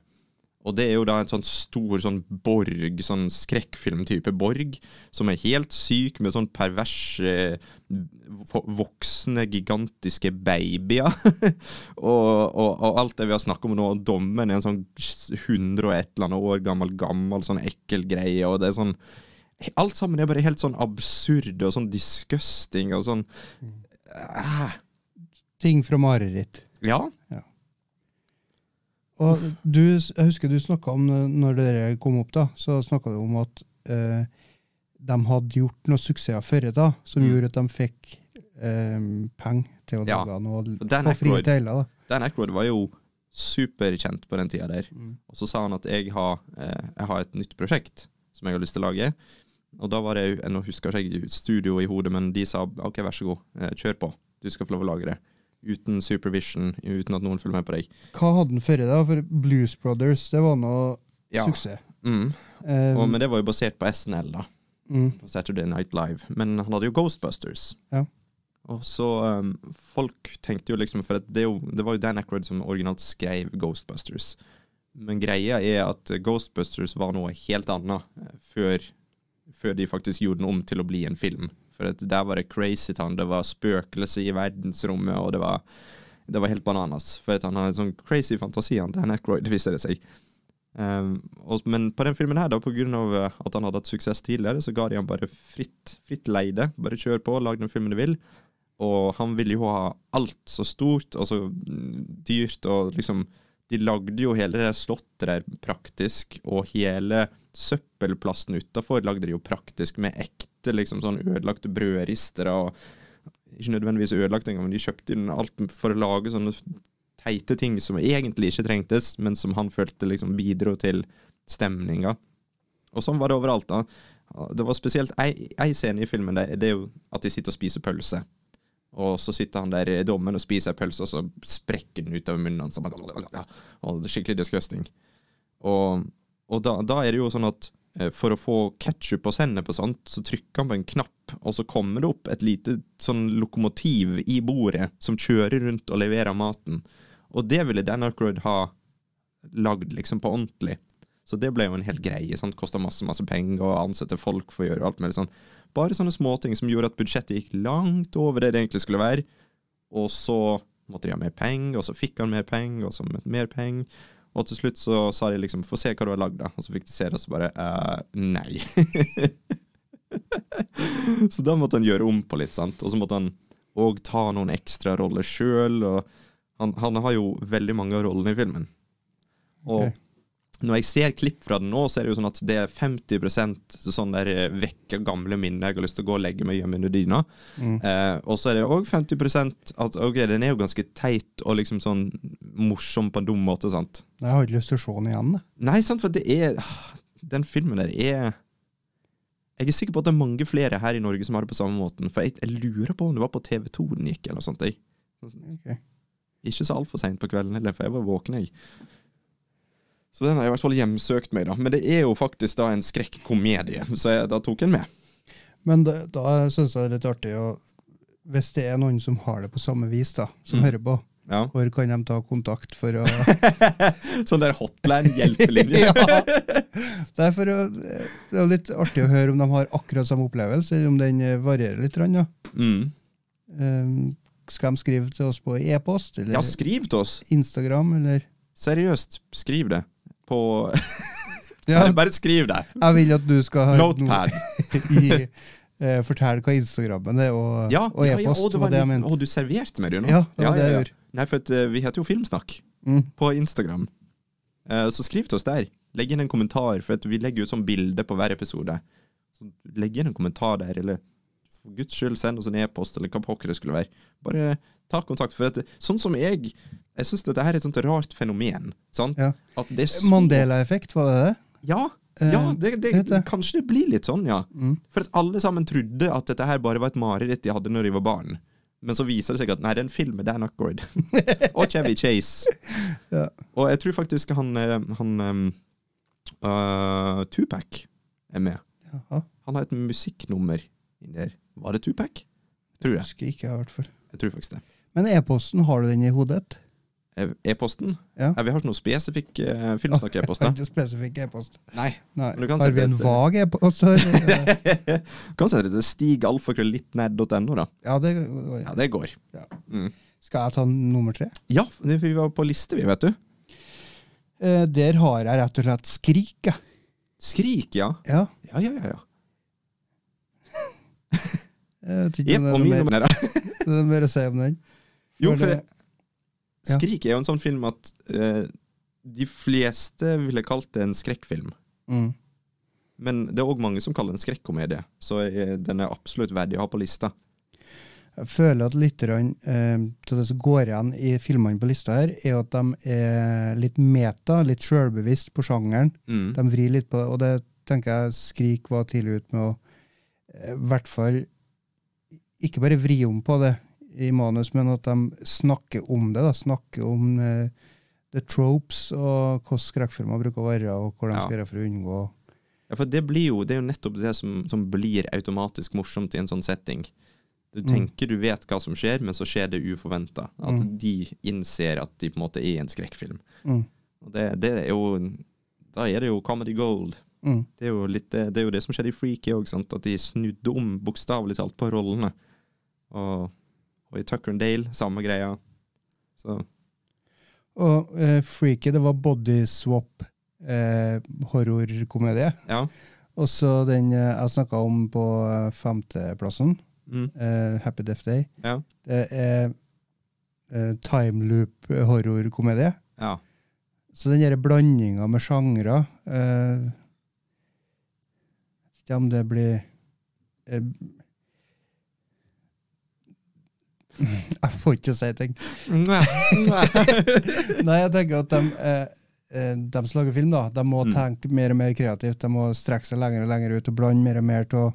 Og det er jo da en sånn stor sånn borg, sånn skrekkfilmtype borg, som er helt syk med sånn perverse, vo- voksne, gigantiske babyer. og, og, og alt det vi har snakket om nå, og dommen er en sånn 100 og et eller annet år gammel, gammel, sånn ekkel greie, og det er sånn Alt sammen er bare helt sånn absurd og sånn disgusting og sånn uh. Ting fra mareritt. Ja. Og du, jeg husker du snakka om, når dere kom opp, da, så snakka du om at eh, de hadde gjort noen suksesser før da, som Mm. gjorde at de fikk eh, penger til å Ja. lage noe få frie Aykroyd. tøyler. da. Dan Aykroyd var jo superkjent på den tida der. Mm. Og så sa han at jeg har, eh, jeg har et nytt prosjekt som jeg har lyst til å lage. Og da var det jo, nå husker jeg ikke studio i hodet, men de sa ok, vær så god, eh, kjør på. Du skal få lov å lage det. Uten supervision, uten at noen følger med på deg. Hva hadde han før i da? For Blues Brothers, det var noe Ja. suksess. Mm. Um, Og, men det var jo basert på SNL, da. Mm, På Saturday Night Live. Men han hadde jo Ghostbusters. Ja. Og så um, Folk tenkte jo liksom For det, jo, det var jo Dan Aykroyd som originalt skrev Ghostbusters. Men greia er at Ghostbusters var noe helt annet eh, før, før de faktisk gjorde den om til å bli en film. For der var det Crazy Town, det var spøkelse i verdensrommet, og det var, det var helt bananas. For han har en sånn crazy fantasi, han Dan Aykroyd, viser det seg. Og, men på den filmen her, da, på grunn av eh, at han hadde hatt suksess tidligere, så ga de han bare fritt, fritt leide. Bare kjør på, lag den filmen du vil. Og han ville jo ha alt så stort og så mm, dyrt, og liksom De lagde jo hele det slottet der praktisk, og hele søppelplassen utafor lagde de jo praktisk med ekte liksom sånn ødelagte brødristere og Ikke nødvendigvis ødelagt engang, men de kjøpte inn alt for å lage sånne teite ting som egentlig ikke trengtes, men som han følte liksom bidro til stemninga. Og sånn var det overalt. da. Det var spesielt ei, scene i filmen, det, det er jo at de sitter og spiser pølse. Og så sitter han der i dommen og spiser ei pølse, og så sprekker den ut av munnen hans. Og det er skikkelig disgusting. Og, og da, da er det jo sånn at eh, for å få ketsjup og sennep og sånt, så trykker han på en knapp, og så kommer det opp et lite sånn lokomotiv i bordet som kjører rundt og leverer maten. Og det ville Dan Aykroyd ha lagd liksom på ordentlig. Så det ble jo en hel greie. sant? Kosta masse masse penger å ansette folk for å gjøre alt mulig sånn. Bare sånne småting som gjorde at budsjettet gikk langt over det det egentlig skulle være. Og så måtte de ha mer penger, og så fikk han mer penger, og så mer penger. Og til slutt så sa de liksom 'få se hva du har lagd', da. Og så fikk de se det, og så bare eh, nei. så da måtte han gjøre om på litt, sant. Og så måtte han òg ta noen ekstra roller sjøl, og han, han har jo veldig mange av rollene i filmen. Og okay. når jeg ser klipp fra den nå, så er det jo sånn at det er 50 sånn der vekker gamle minner jeg har lyst til å gå og legge meg hjemme under dyna. Mm. Eh, og så er det òg 50% at ok, den er jo ganske teit og liksom sånn morsom på en dum måte, sant. Jeg har ikke lyst til å se den igjen. da. Nei, sant, for det er Den filmen der er Jeg er sikker på at det er mange flere her i Norge som har det på samme måten, for jeg, jeg lurer på om det var på TV2 den gikk, eller noe sånt. Jeg. Ok. Ikke så altfor seint på kvelden heller, for jeg var våken, jeg. Så den har i hvert fall hjemsøkt meg, da. Men det er jo faktisk da en skrekkomedie, så jeg, da tok en den med. Men da, da syns jeg det er litt artig å Hvis det er noen som har det på samme vis, da, som Mm. hører på, Ja. Hvor kan de ta kontakt for å Sånn der hotline-hjelpelinje. ja. Det er, å, det er litt artig å høre om de har akkurat samme opplevelse, eller om den eh, varierer litt. Ja. Mm. Eh, skal de skrive til oss på e-post, Ja, skriv til oss. Instagram, eller Seriøst, skriv det. På Ja. bare, skriv det. Jeg vil at du skal ha Notepad. i eh, Fortell hva Instagrammen er, og, Ja, og ja, ja, e-post. å, du serverte meg det nå? Ja, det var det jeg gjorde. Nei, for at, eh, vi heter jo Filmsnakk Mm. på Instagram. Eh, så skriv til oss der. Legg inn en kommentar, for vi legger ut sånn bilde på hver episode. Så legg inn en kommentar der, eller for guds skyld send oss en e-post, eller hva pokker det skulle være. Bare ta kontakt. For at, sånn som jeg Jeg syns dette her er et sånt rart fenomen. Sant? Ja. Så Mandela-effekt, var det det? Ja, Eh, ja det, det, det. kanskje det blir litt sånn, ja. Mm. For at alle sammen trodde at dette her bare var et mareritt de hadde når de var barn. Men så viser det seg at nei, det er en film med Dan Aykroyd. og Chevy Chase. Ja. Og jeg tror faktisk han, eh, han uh, Tupac er med. Jaha. Han har et musikknummer inni der. Var det Tupac? Tror jeg. Husker ikke, i hvert fall. Jeg tror faktisk det. Men e-posten, har du den i hodet? Eh, E-posten? Ja. vi har ikke noe spesifikk eh, filmsnakk-e-post. Ikke spesifikk e-post. Nei. Nei. Har vi en et- vag e-post? du kan sende det til stigalfakrøllittnerd.no, da. ja, det Ja, det går. Ja. Mm. Skal jeg ta nummer tre? Ja, vi var på liste, vi, vet du. Eh, der har jeg rett og slett Skrik. jeg. Skrik, ja. Ja. Ja, ja, ja. Jeg vet ikke Jepp, om det er noe nummer mer, er det er mer å si om den. Jo, For det- ja. Skrik er jo en sånn film at eh, de fleste ville kalt det en skrekkfilm. Mm. Men det er òg mange som kaller det en skrekkomedie, så eh, den er absolutt verdig å ha på lista. Jeg føler at litt av eh, det som går igjen i filmene på lista her, er at de er litt meta, litt sjølbevisst på sjangeren. Mm. De vrir litt på det, og det tenker jeg Skrik var tidlig ut med å i hvert fall ikke bare vri om på det i manus, men at de snakker om det. da, Snakker om uh, the tropes og hvordan skrekkfilmer bruker å være, og hvordan de skal gjøre for å unngå Ja, for det blir jo, det er jo nettopp det som, som blir automatisk morsomt i en sånn setting. Du Mm. tenker du vet hva som skjer, men så skjer det uforventa. At Mm. de innser at de på en måte er en skrekkfilm. mm, Og det, det er jo Da er det jo comedy gold. Mm. Det er litt, det, det er jo det som skjedde i Freaky òg, at de snudde om bokstavelig talt på rollene. Og, og i Tucker and Dale, samme greia. Så Og eh, Freaky, det var body swap eh, horrorkomedie. ja. Og så den eh, jeg snakka om på eh, femteplassen, Mm, eh, Happy Death Day, ja. det er eh, timeloop horrorkomedie. ja. Så den blandinga med sjangre eh, ikke om det blir eh, Jeg får ikke si ting. Nei, Nei, jeg tenker at de, eh, eh, de som lager film, da, de må Mm. tenke mer og mer kreativt. De må strekke seg lenger og lenger ut og blande mer og mer av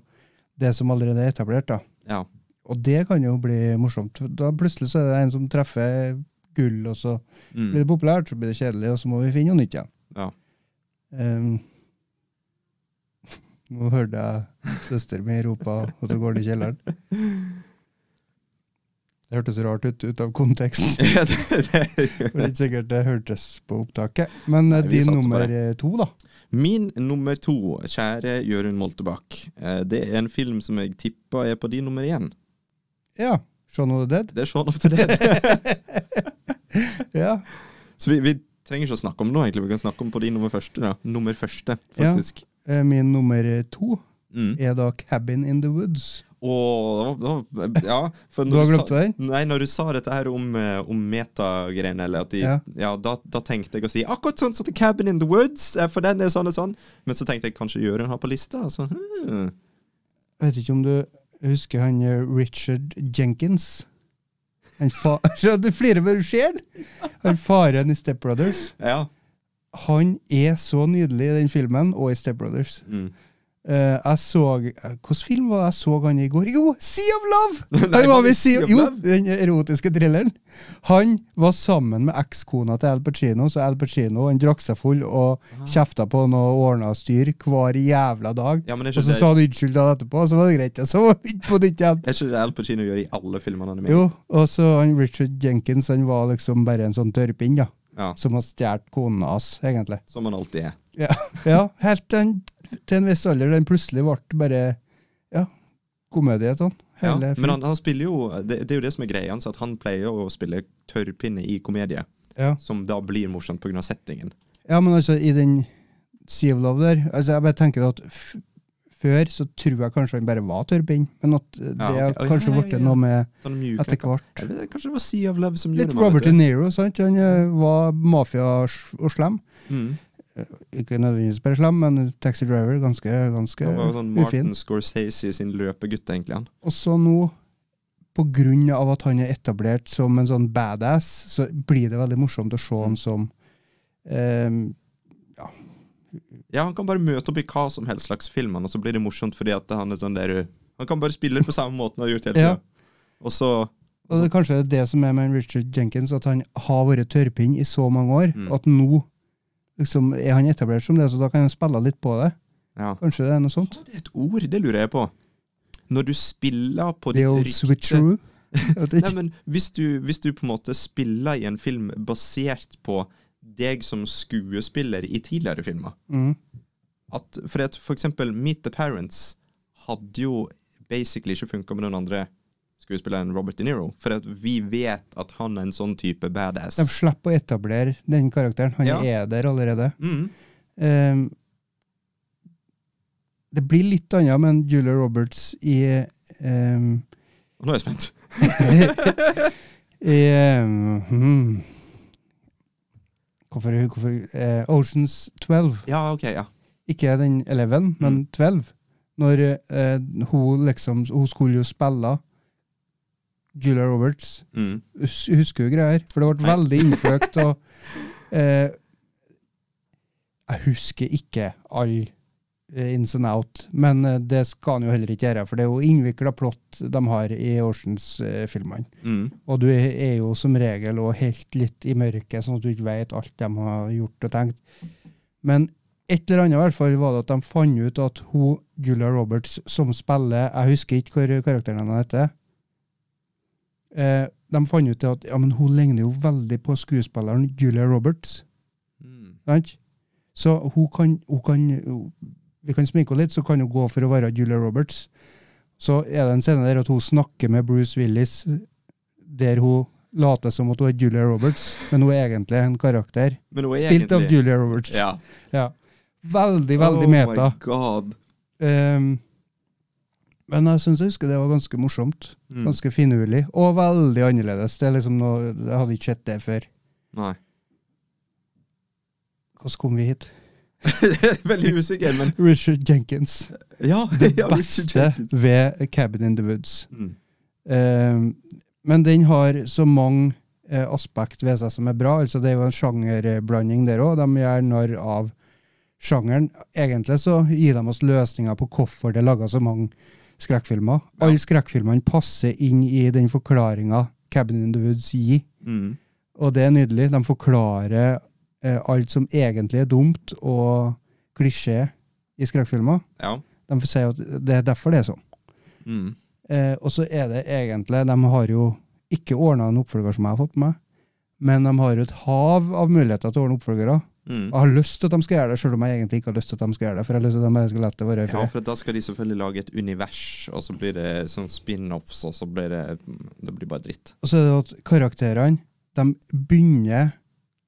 det som allerede er etablert. da. ja. Og det kan jo bli morsomt. Da Plutselig så er det en som treffer gull, og så Mm, blir det populært, så blir det kjedelig, og så må vi finne noe nytt igjen. ja. Ehm, nå hørte jeg søsteren min rope at hun går ned i kjelleren. Det hørtes rart ut ut av kontekst. Ja, det, det, Det ikke sikkert det hørtes på opptaket. Men Nei, eh, din nummer eh, to, da? Min nummer to, kjære Jørund Moltebakk, eh, det er en film som jeg tipper er på din nummer én. Ja. Shaun of the Dead? Det er Shaun of the Dead. Ja. Så vi, vi trenger ikke å snakke om det nå, egentlig. Vi kan snakke om på din nummer første. da. Nummer første, faktisk. Eh, Min nummer to Mm. er da Cabin in the Woods. Var- ja, Du har glemt den? Nei, når du sa dette her om, eh, om metagreiene, Ja. Ja, da, da tenkte jeg å si akkurat sånn som The Cabin in the Woods, eh, for den er sånn og sånn. Men så tenkte jeg kanskje Jørund har på lista. Altså, hmm. Jeg vet ikke om du husker han eh, Richard Jenkins? Han fa du flirer bare du ser den! Han faren i Step Brothers. Ja. Han er så nydelig i den filmen, og i Step Brothers. Mm. Eh, jeg så Hvilken film var det jeg så han i går? Jo, Sea of Love! Nei, Han var var med det i Sea of Jo, den erotiske thrilleren. Han var sammen med ekskona til Al Pacino, så Al Pacino han drakk seg full og kjefta på han og ordna styr hver jævla dag. Ja, og så det- sa han unnskyld da etterpå, og så var det greit. Og så var det på nytt igjen. Er ikke det Al Pacino gjør i alle filmene han er med i? Jo, og så han Richard Jenkins han var liksom bare en sånn tørrpinn, da. Ja, Som har stjålet konen hans, egentlig. som han alltid er. Ja, ja helt til, til en viss alder. Den plutselig ble bare ja, komedie sånn. Ja, men han, han spiller jo det, det er jo det som er greia hans, at han pleier å spille tørrpinne i komedie, ja. som da blir morsomt pga. settingen. ja, men altså, i den Sea of Love der altså, Jeg bare tenker at før så tror jeg kanskje han bare var tørrpinn, men at det Ja, har ok. Å, ja, kanskje ja, ja, ja. noe med Sånn etter hvert. Kanskje det var Sea of Love som gjorde meg, Robert De. Niro, sant? Han eh, var mafia og slem. Mm. Ikke nødvendigvis bare slem, men Taxi Driver ganske, ganske Han var sånn ufin. Martin Scorsese sin løpegutt, egentlig. han. Og så nå, på grunn av at han er etablert som en sånn badass, så blir det veldig morsomt å se Mm. han som ehm, Ja, han kan bare møte opp i hva som helst slags film, og så blir det morsomt fordi at han er sånn der Han kan bare spille på samme måten han har gjort hele Ja. Og så Og det er kanskje det som er med Richard Jenkins, at han har vært tørrpinn i så mange år, Mm. at nå liksom, er han etablert som det, så da kan han spille litt på det. Ja. Kanskje det er noe sånt? Det er et ord, det lurer jeg på. Når du spiller på The ditt old rykte switcheroo. Nei, men hvis du, hvis du på en måte spiller i en film basert på deg som skuespiller i tidligere filmer Mm. at, For at for eksempel Meet the Parents hadde jo basically ikke funka med den andre skuespilleren Robert De Niro. For at vi vet at han er en sånn type badass. De slipper å etablere den karakteren. Han Ja. er der allerede. Mm. Um, det blir litt annet med en Julia Roberts i um, nå er jeg spent. I um, hmm. Hvorfor, hvorfor eh, Oceans 12. Ja, ok, ja. Ikke den 11, men 12. Når eh, hun liksom Hun skulle jo spille Julia Roberts. Mm. Hus- Husker hun greier? For det ble veldig innfløkt. og eh, Jeg husker ikke all eh, ins and out, men eh, det skal han jo heller ikke gjøre. For det er jo innvikla plott de har i Oceans-filmene. Mm. Og du er jo som regel og helt litt i mørket, sånn at du ikke vet alt de har gjort og tenkt. Men et eller annet i hvert fall var det at de fant ut at hun, Julia Roberts, som spiller Jeg husker ikke hvor karakteren hennes heter. Eh, de fant ut at ja, men hun ligner jo veldig på skuespilleren Julia Roberts. Mm. Sant? Så hun kan, hun kan Vi kan sminke henne litt, så kan hun gå for å være Julia Roberts. Så er det en scene der at hun snakker med Bruce Willis, der hun later som at hun er Julia Roberts, men hun er egentlig en karakter. Men hun er Spilt av Julia Roberts. Ja. Ja. Veldig, veldig oh meta. my god. Um, men jeg syns jeg husker det var ganske morsomt. Mm. Ganske finurlig. Og veldig annerledes. Det er liksom noe, Jeg hadde ikke sett det før. Nei. Hvordan kom vi hit? Veldig usikker, men Richard Jenkins. Ja, Det ja, beste ved Cabin in the Woods. Mm. Ehm, men den har så mange eh, aspekt ved seg som er bra. altså Det er jo en sjangerblanding der òg. De gjør narr av sjangeren. Egentlig så gir de oss løsninger på hvorfor det er laga så mange skrekkfilmer. Ja. Alle skrekkfilmene passer inn i den forklaringa Cabin in the Woods gir. Mm. Og det er nydelig. De forklarer eh, alt som egentlig er dumt og klisjé i skrekkfilmer. Ja. De sier at det er derfor det er sånn. Mm. Eh, og så er det egentlig De har jo ikke ordna en oppfølger som jeg har fått med, men de har jo et hav av muligheter til å ordne oppfølgere. Mm. Jeg har lyst til at de skal gjøre det, selv om jeg egentlig ikke har lyst til at de skal gjøre det. For jeg har lyst til at de skal lette det være i Ja, for da skal de selvfølgelig lage et univers, og så blir det sånn spin-offs, og så blir det Det blir bare dritt. Og så er det at karakterene de begynner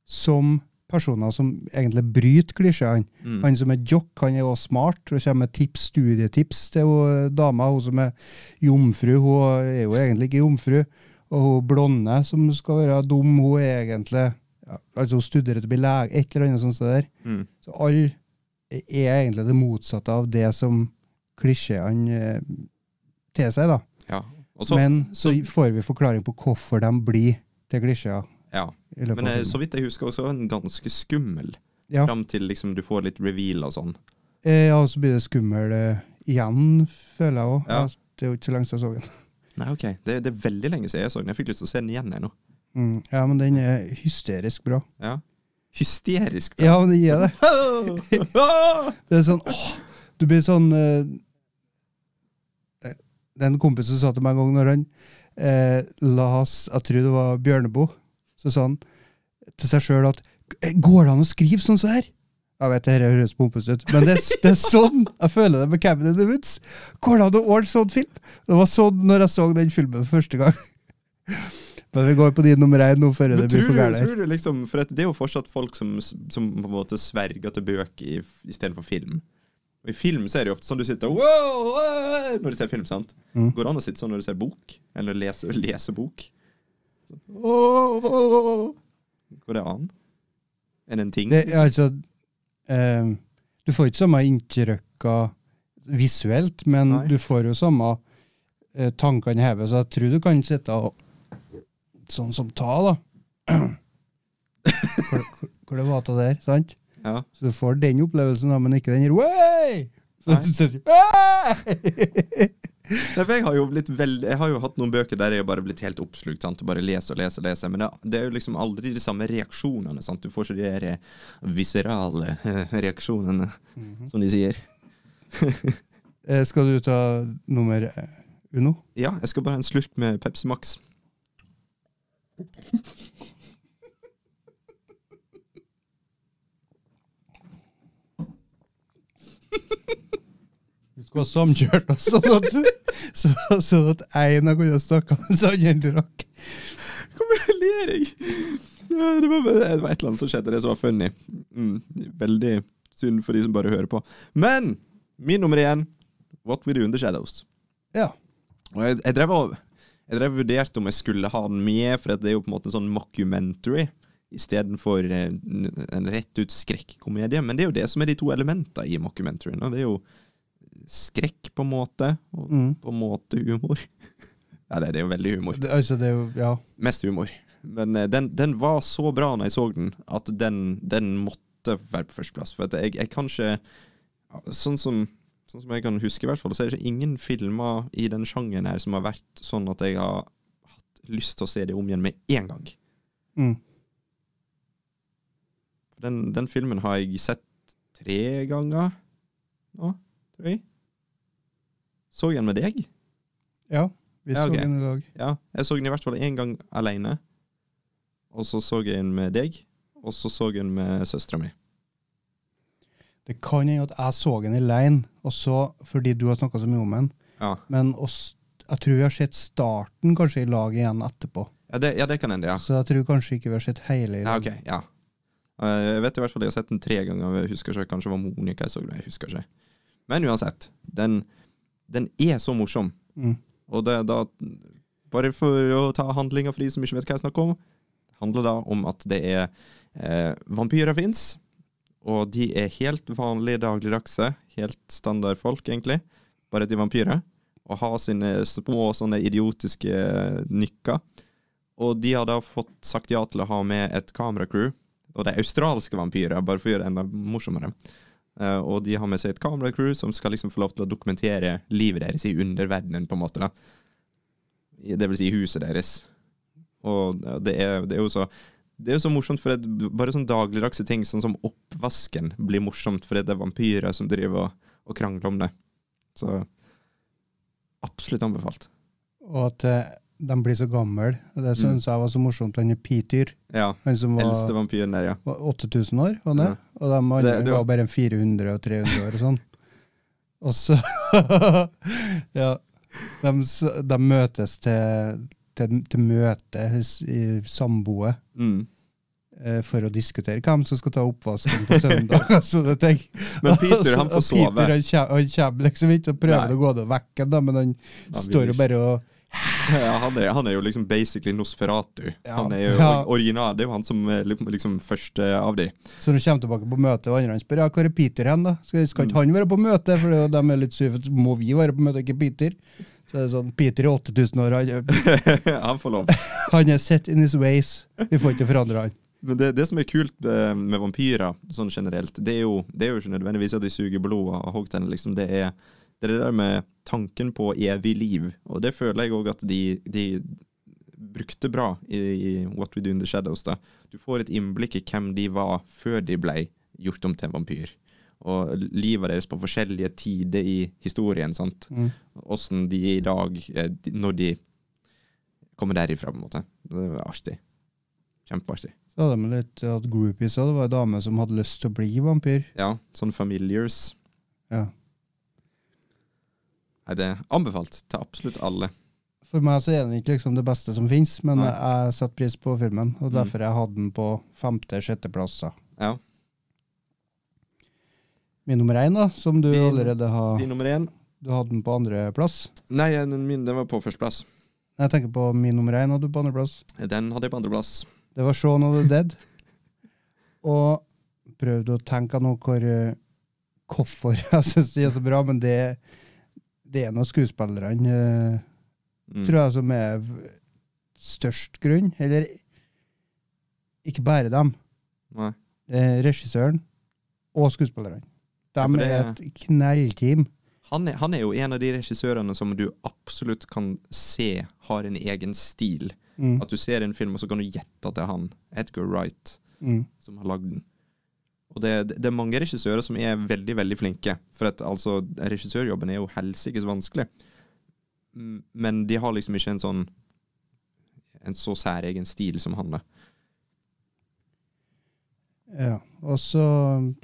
som personer som egentlig bryter klisjeene. Mm. Han som er jock, han er også smart og kommer med tips, studietips til hun dama. Hun som er jomfru, hun er jo egentlig ikke jomfru. Og hun blonde som skal være dum, hun er egentlig ja, altså hun studerer til å bli lege, et eller annet sånt. der. Mm. Så alle er egentlig det motsatte av det som klisjeene eh, seg. da. Ja. Så, Men så så- får vi forklaring på hvorfor de blir til klisjeer. Ja. Men eh, så vidt jeg husker, også en ganske skummel. Ja. Fram til liksom du får litt reveal og sånn. Eh, Ja, og så blir det skummel eh, igjen, føler jeg òg. Ja. Det er jo ikke så lenge siden jeg så den. Nei, ok. Det, det er veldig lenge siden jeg så den. Jeg fikk lyst til å se den igjen jeg nå. Mm. Ja, men den er hysterisk bra. Ja. Hysterisk. bra? Ja, men det gir det. Det er sånn åh, Du blir sånn eh, det- er en kompis som sa til meg en gang når han eh, las Jeg tror det var Bjørneboe. Så sa han til seg sjøl at "Eh, Går det an å skrive sånn som her? Jeg vet det høres pompøst ut, men det, det er sånn jeg føler det med Cabin in the Woods. Går det an å ordne sånn film? Det var sånn når jeg så den filmen for første gang. Men vi går på din nummer én nå før det blir for du, gærent. liksom For det er jo fortsatt folk som, som på en måte sverger til bøker istedenfor film. Og I film så er det jo ofte sånn du sitter wow, wow, når du ser film. sant? Mm. Går det an å sitte sånn når du ser bok? Eller lese, lese bok? Går det an? Er det en ting? Det, altså, eh, du får ikke samme inntrykka visuelt, men Nei. du får jo samme eh, tankene hevet, så jeg tror du kan sitte og Sånn som ta, da. hvor, hvor det var til der, sant? Ja. Så du får den opplevelsen, da, men ikke den her. jeg har jo blitt veldig Jeg har jo hatt noen bøker der jeg har bare blitt helt oppslukt. sant? Bare lese og lese og lese. Men det, det er jo liksom aldri de samme reaksjonene. sant? Du får ikke de der eh, viserale eh, reaksjonene, som de sier. Eh, Skal du ta nummer uno? Ja, jeg skal bare ha en slurk med Pepsi Max. Skulle ha samkjørt oss, sånn at, så, sånn at en av kunne snakke mens andre drakk. Hvorfor ler jeg? Det, var, det var et eller annet som skjedde, det som var funny. Mm, veldig synd for de som bare hører på. Men min nummer én, What We Do In The Shadows. Ja. Og jeg, jeg drev og jeg drev vurderte om jeg skulle ha den med, for det er jo på en måte en sånn mockumentary istedenfor eh, en rett ut skrekkomedie. Men det er jo det som er de to elementene i mockumentaryen. Det er jo skrekk på en måte, og Mm. på en måte humor. ja, det, det er jo veldig humor. Det, altså, det er jo Ja. Mest humor. Men eh, den, den var så bra når jeg så den, at den, den måtte være på førsteplass. For jeg, jeg kan ikke sånn som, sånn som jeg kan huske, i hvert fall, så er det ingen filmer i den sjangeren her som har vært sånn at jeg har hatt lyst til å se det om igjen med en gang. Mm. Den, den filmen har jeg sett tre ganger nå, tror jeg. Så jeg den med deg? Ja, vi Ja, så den i lag. Ja, jeg så den i hvert fall én gang alene. Og så så jeg den med deg, og så så jeg den med søstera mi. Det kan hende at jeg så den aleine, også fordi du har snakka så mye om den. Ja. Men også, jeg tror vi har sett starten kanskje i lag igjen etterpå. Ja, det, ja, det kan hende, ja. Så jeg tror kanskje ikke vi har sett hele i Ja, okay, ok, ja. Eh, Jeg vet i hvert fall jeg har sett den tre ganger. Jeg husker ikke, Kanskje det var Monica jeg så den. Jeg husker ikke. Men uansett, den, den er så morsom. Mm. Og det er da Bare for å ta handlinga for de som ikke vet hva jeg snakker om, handler da om at det er eh, Vampyrer fins, og de er helt vanlige dagligdagse. Helt standard folk, egentlig. Bare de er vampyrer. Og har sine små sånne idiotiske nykker. Og de har da fått sagt ja til å ha med et kameracrew. Og det er australske vampyrer, bare for å gjøre det enda morsommere. Eh, og de har med seg et kameracrew som skal liksom få lov til å dokumentere livet deres i underverdenen, på en måte. da. Det vil si huset deres. Og det er, det er jo så det er jo så morsomt, for at bare sånn dagligdagse ting, sånn som oppvasken, blir morsomt fordi det er vampyrer som driver og, og krangler om det. Så absolutt anbefalt. Og at eh, de blir så gamle. Det syns jeg var så morsomt. Han er Peter, Ja. han som var, Eldste vampyren der, ja. var 8000 år, var det? Ja. Og de andre Det- det var- var bare 400 og 300 år og sånn. Og så Ja. De, de møtes til, til, til møte i samboet. Mm. eh, For å diskutere hvem som skal ta oppvasken på søndag. sånne ting. Men Peter, han får sove. Peter, han kommer, han kommer liksom ikke og prøver Nei. å gå det vekk, men han han står jo bare og Ja, han, er, han er jo liksom basically Nosferatu. Ja. Han er jo Ja. original. Det er jo han som er liksom, først av de. Så når du kommer tilbake på møte, og andre spør ja, hvor er Peter hen, da? Skal, skal ikke han være på møte? For de er litt sure, må vi være på møte, ikke Peter? Så det er sånn, Peter er 8000 år, han, han får lov. han er set in his ways. Vi får ikke forandre han. Men det, det som er kult eh, med vampyrer sånn generelt, det er, jo, det er jo ikke nødvendigvis at de suger blod av hoggtenner, Liksom. Det, er, det er det der med tanken på evig liv. Og det føler jeg òg at de, de brukte bra i, i What We Do In The Shadows. da. Du får et innblikk i hvem de var før de ble gjort om til en vampyr. Og livet deres på forskjellige tider i historien. sant? Åssen de er i dag, eh, når de kommer derifra, på en måte. Det var artig. Kjempeartig. Så hadde de litt at groupies òg. Det var ei dame som hadde lyst til å bli vampyr. Ja, sånn familiars. Ja. Nei, det er anbefalt til absolutt alle. For meg så er den ikke liksom det beste som fins, men Nei. jeg setter pris på filmen. Og Mm. derfor jeg hadde den på femte-sjetteplass. da. Ja. Min nummer én, da, som du Din- allerede har Din nummer én? Du hadde den på andreplass. Nei, den min den var på førsteplass. Jeg tenker på min nummer én, hadde du på andreplass. Den hadde jeg på andreplass. Det var Shaun of the Dead. Og prøvde å tenke nå hvor eh, hvorfor jeg syns de er så bra, men det, det er noen skuespillerne, eh, Mm. tror jeg, som er størst grunn. Eller ikke bare dem. Nei. Regissøren og skuespillerne. De Ja, er et knellteam. Han er, han er jo en av de regissørene som du absolutt kan se har en egen stil. Mm. At du ser en film, og så kan du gjette at det er han, Edgar Wright, Mm. som har lagd den. Og det, det er mange regissører som er veldig, veldig flinke. For at altså, regissørjobben er jo helsikes vanskelig. Men de har liksom ikke en sånn En så særegen stil som han. da. Ja. Og så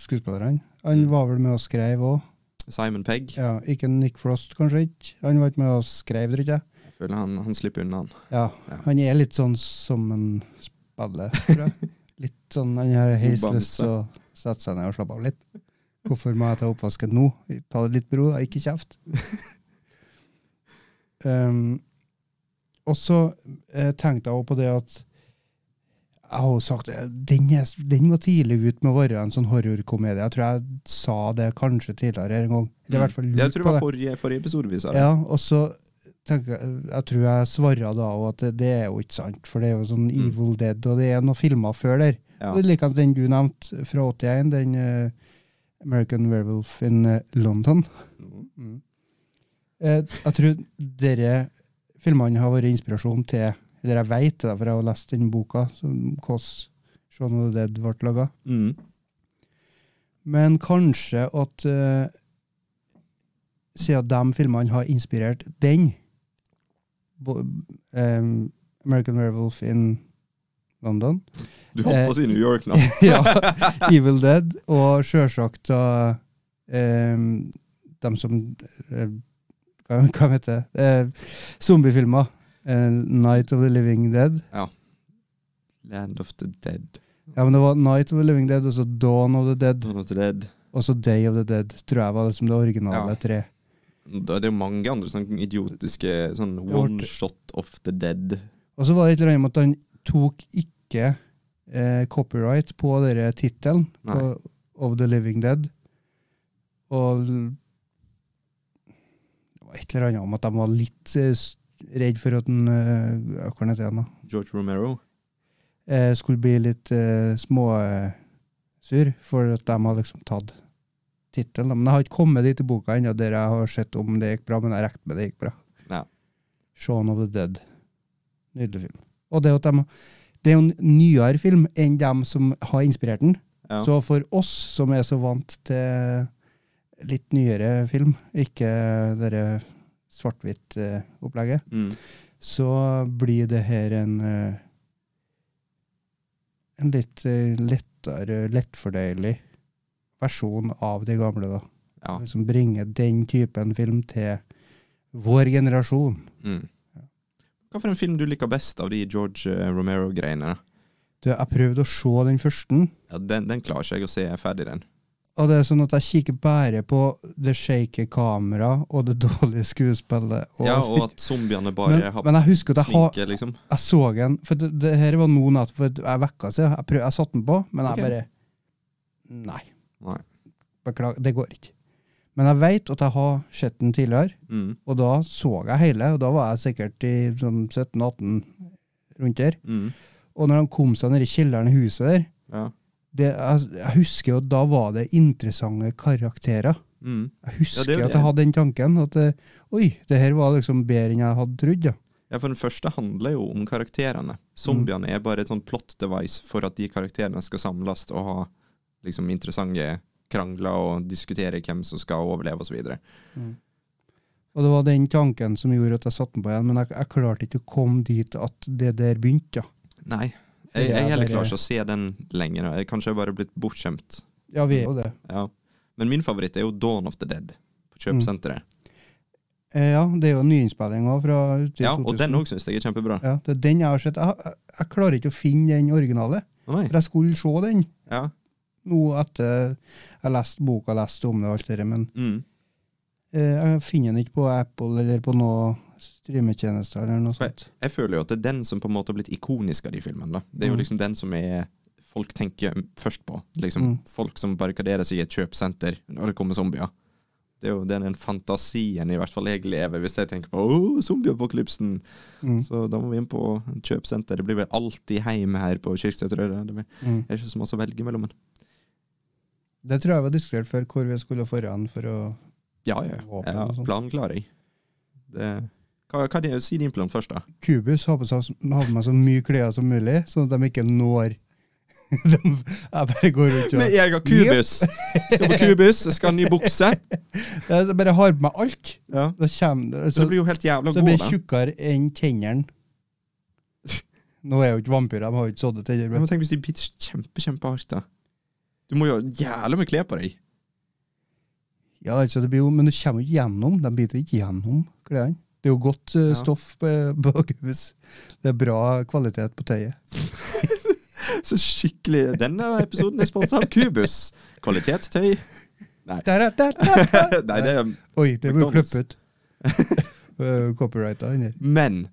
skuespillerne. Han Mm. var vel med og skrev òg. Simon Pegg. Ja, ikke Nick Frost, kanskje ikke. Han var ikke med og skrev, tror jeg. Jeg føler han, han slipper unna han. Ja, Ja. han er litt sånn som en spiller, tror jeg. Litt sånn, Han har helst God lyst til å sette seg ned og slappe av litt. Hvorfor må jeg ta oppvasken nå? Ta det litt bro, da. Ikke kjeft. um, og så eh, tenkte jeg også på det at jeg har jo sagt den, er, den var tidlig ut med å være en sånn horrorkomedie. Jeg tror jeg sa det kanskje tidligere en gang. Eller i hvert fall lurt Jeg tror det var forrige, forrige episode vi sa det. Ja, og så tenker jeg, jeg tror jeg svarer da òg at det, det er jo ikke sant, for det er jo sånn Evil Dead, og det er noen filmer før der. Ja. Og Likens den du nevnte fra 81, den uh, American Werewolf in eh, London. Mm. Eh, jeg tror dere filmene har vært inspirasjon til Eller jeg vet det, for jeg har lest den boka, som Kåss Shaun of the Dead ble laga. Mm. Men kanskje at uh, siden de filmene har inspirert den bo, um, American Werewolf in London. Du hopper oss i New York nå. ja. Evil Dead. Og sjølsagt da eh, de som eh, Hva, hva heter det? Eh, Zombiefilmer. Eh, Night of the Living Dead. Ja. Land of the Dead. Ja, men det var Night of the Living Dead, og så Dawn of the Dead, Dawn of the Dead. og så Day of the Dead. Tror jeg var liksom det originale Ja. tre. Det er jo mange andre sånne idiotiske sånn one shot of the dead. Og så var det et eller annet med at han tok ikke eh, copyright på denne tittelen, Of the Living Dead. Og det var et eller annet om at de var litt eh, redd for at den eh, Hva heter han da? George Romero. Eh, skulle bli litt eh, småsur for at de har liksom tatt tittelen. Men jeg har ikke kommet dit i boka ennå der jeg har sett om det gikk bra, men jeg regnet med det gikk bra. Ja. Shaun of the Dead. Nydelig film. Og det, at de, det er jo en nyere film enn dem som har inspirert den. Ja. Så for oss som er så vant til litt nyere film, ikke det svart-hvitt-opplegget, Mm. så blir det her en eh, en litt eh, lettere, lettfordøyelig versjon av de gamle, da. Ja. Som bringer den typen film til vår generasjon. Mm. Hva for en film du liker best av de George eh, Romero-greiene? da? Du, jeg prøvde å se den første, Ja, den, den klarer ikke jeg å se ferdig, den. og det er sånn at jeg kikker bare på det shaky kamera og det dårlige skuespillet. ja, og at zombiene bare men, har men jeg husker at jeg, har, sminke, liksom. jeg så den For det, det her var nå natt for jeg vekka seg. Jeg, prøv, jeg satte den på, men jeg okay. bare Nei. Nei. Beklager, det går ikke. Men jeg veit at jeg har sett den tidligere, Mm. og da så jeg hele. Og da var jeg sikkert i sånn 17-18 rundt der. Mm. Og når han kom seg ned i kjelleren i huset der, Ja. det, jeg, jeg husker jo at da var det interessante karakterer. Mm. Jeg husker Ja, det at jeg hadde den tanken. At det, oi, det her var liksom bedre enn jeg hadde trodd. Ja. Ja, for den første handler jo om karakterene. Zombiene er bare et sånn plot device for at de karakterene skal samles og ha liksom interessante krangler og diskutere hvem som skal overleve osv. Og det var den tanken som gjorde at jeg satte den på igjen, men jeg, jeg klarte ikke å komme dit at det der begynte. Ja. Nei. Jeg, jeg er heller klarer ikke å se den lenger. Jeg Kanskje jeg bare blitt bortskjemt. ja, vi er jo det. Ja. Men min favoritt er jo Dawn of the Dead på kjøpesenteret. Mm. ja, det er jo nyinnspilling òg Ja, og Ja, 2000. og den òg syns jeg er kjempebra. Ja, det er den jeg har sett. Jeg, jeg, jeg klarer ikke å finne den originale. Nei. For jeg skulle se den Ja. Nå etter jeg leste boka, leste om det og alt det der, men Mm. eh, jeg finner den ikke på Apple eller på noe streametjenester eller noe sånt. Jeg føler jo at det er den som på en måte har blitt ikonisk av de filmene. da. Det er jo Mm. liksom den som er folk tenker først på. Liksom Mm. Folk som barrikaderer seg i et kjøpesenter når det kommer zombier. Det er jo den fantasien i hvert fall jeg lever hvis jeg tenker på oh, zombieapokalypsen. Mm. Så da må vi inn på kjøpesenter. Det blir vel alltid hjemme her på Kirkestøtrøret. Det Mm. er ikke så masse å velge mellom. Men. Det tror jeg var diskutert før hvor vi skulle foran for å Ja, ja. Våpen ja planklaring. jeg. Det, hva, hva det, si din plan først, da. Kubus har på seg meg så mye klær som mulig, sånn at de ikke når de, Jeg bare går rundt og Men jeg har kubus! Skal på kubus, jeg skal ha ny bukse. Jeg bare har på meg alt. Ja. Da kommer Så så, det blir jo helt jævla så å gå, blir tjukkere enn tennene. Nå er jo ikke vampyrer, de har jo ikke sådde tenner. Tenk hvis de biter kjempe, kjempehardt, da. Du må jo ha jævlig mye klær på deg. Ja, altså det blir jo, Men du kommer jo ikke gjennom. De biter ikke gjennom klærne. Det er jo godt uh, stoff på, på kubus. Det er bra kvalitet på tøyet. Så skikkelig Denne episoden er sponsa av Kubus. Kvalitetstøy. Nei. Der, er- der, der. Nei, det er Oi, det ble jo McDonald's. klippe ut. Eh, Copyrighta inni. Men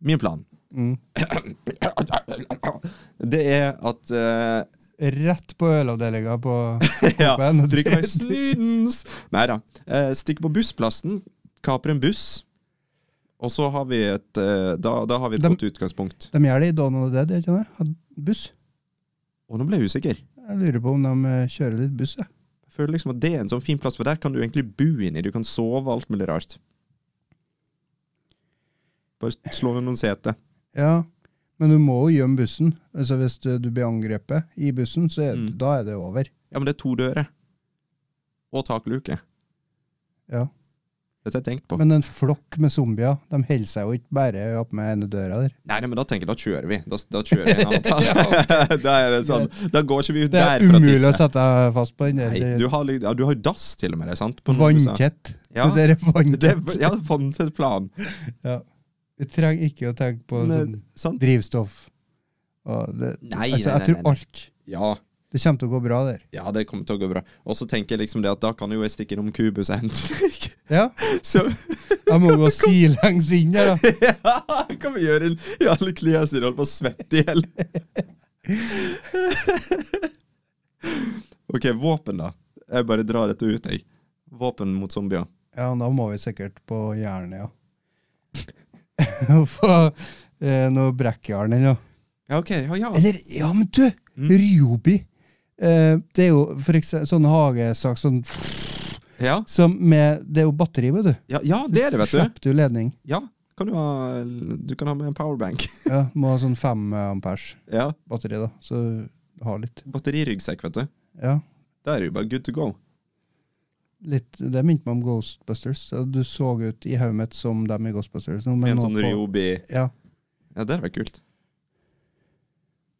min plan Mm. Det er at eh, Rett på ølavdelinga på Ja, Coop-en. drikke meg snydens Nei da. Eh, stikke på bussplassen, kaper en buss. Og så har vi et eh, Da, da har vi et De- godt utgangspunkt. De gjør det i Dawn of the Dead, ikke det? Buss. Og nå ble jeg usikker. Jeg lurer på om de eh, kjører litt buss, jeg. Jeg føler liksom at det er en sånn fin plass, for der kan du egentlig bo inni. Du kan sove og alt mulig rart. Bare slå ned noen seter. Ja, men du må jo gjemme bussen. Altså Hvis du, du blir angrepet i bussen, så er, Mm. da er det over. Ja, men det er to dører. Og takluke. Ja. Dette har jeg tenkt på. Men en flokk med zombier, de holder seg jo ikke bare opp med ene døra der. Nei, nei, men da tenker jeg, da kjører vi. Da, da kjører vi en annen plass. da er det sånn. Da går ikke vi ut der er for å tisse. Det er umulig å sette deg fast på den der. Nei, du er har, ja, du har jo dass til og med, det, sant? På. Vanntett. Ja. Det der er vanntett. er, ja, vanntett plan. Ja. Du trenger ikke å tenke på Men, sånn drivstoff. Og det, Nei, altså, jeg nei, tror nei, nei. alt Ja, Det kommer til å gå bra der. ja, det kommer til å gå bra. Og så tenker jeg liksom det at da kan jo jeg stikke innom Kubus og hente Ja, Så jeg må gå sidelengs inn der, da. ja, kan vi gjøre i alle klærne sine, holde på å svette i hjel. ok, våpen, da. Jeg bare drar dette ut, jeg. Våpen mot zombier. Ja, da må vi sikkert på jernet, ja. Få eh, noe brekkjern eller noe. Ja, ok. Ja, ja. Eller, ja, men du! Mm. Ryobi. Eh, det er jo for eksempel sånn hagesak sånn Ja, som med, Det er jo batteri, vet du. ja, ja det er det, vet du. Slipper du ledning. Ja, kan du, ha, du kan ha med en powerbank. Ja, Må ha sånn fem ampers ja. batteri, da. Så ha litt. Batteriryggsekk, vet du. Ja. Da er det jo bare good to go. Litt det minte meg om Ghostbusters. Du så ut i hodet mitt som dem i Ghostbusters. en sånn Ryobi Ja. Ja, det hadde vært kult.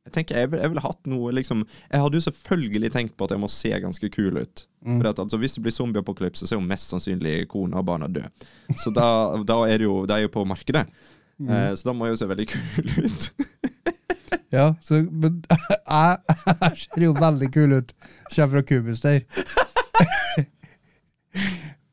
Jeg tenker, jeg ville vil hatt noe liksom Jeg hadde jo selvfølgelig tenkt på at jeg må se ganske kul ut. Mm. For at, altså, Hvis det blir zombieapokalypse, så er jo mest sannsynlig kona og barna døde. Så da, da er det jo, det er jo på markedet. Mm. Eh, så da må jeg jo se veldig kul ut. Ja, så, men jeg, jeg ser jo veldig kul ut. Kommer fra Kubus der.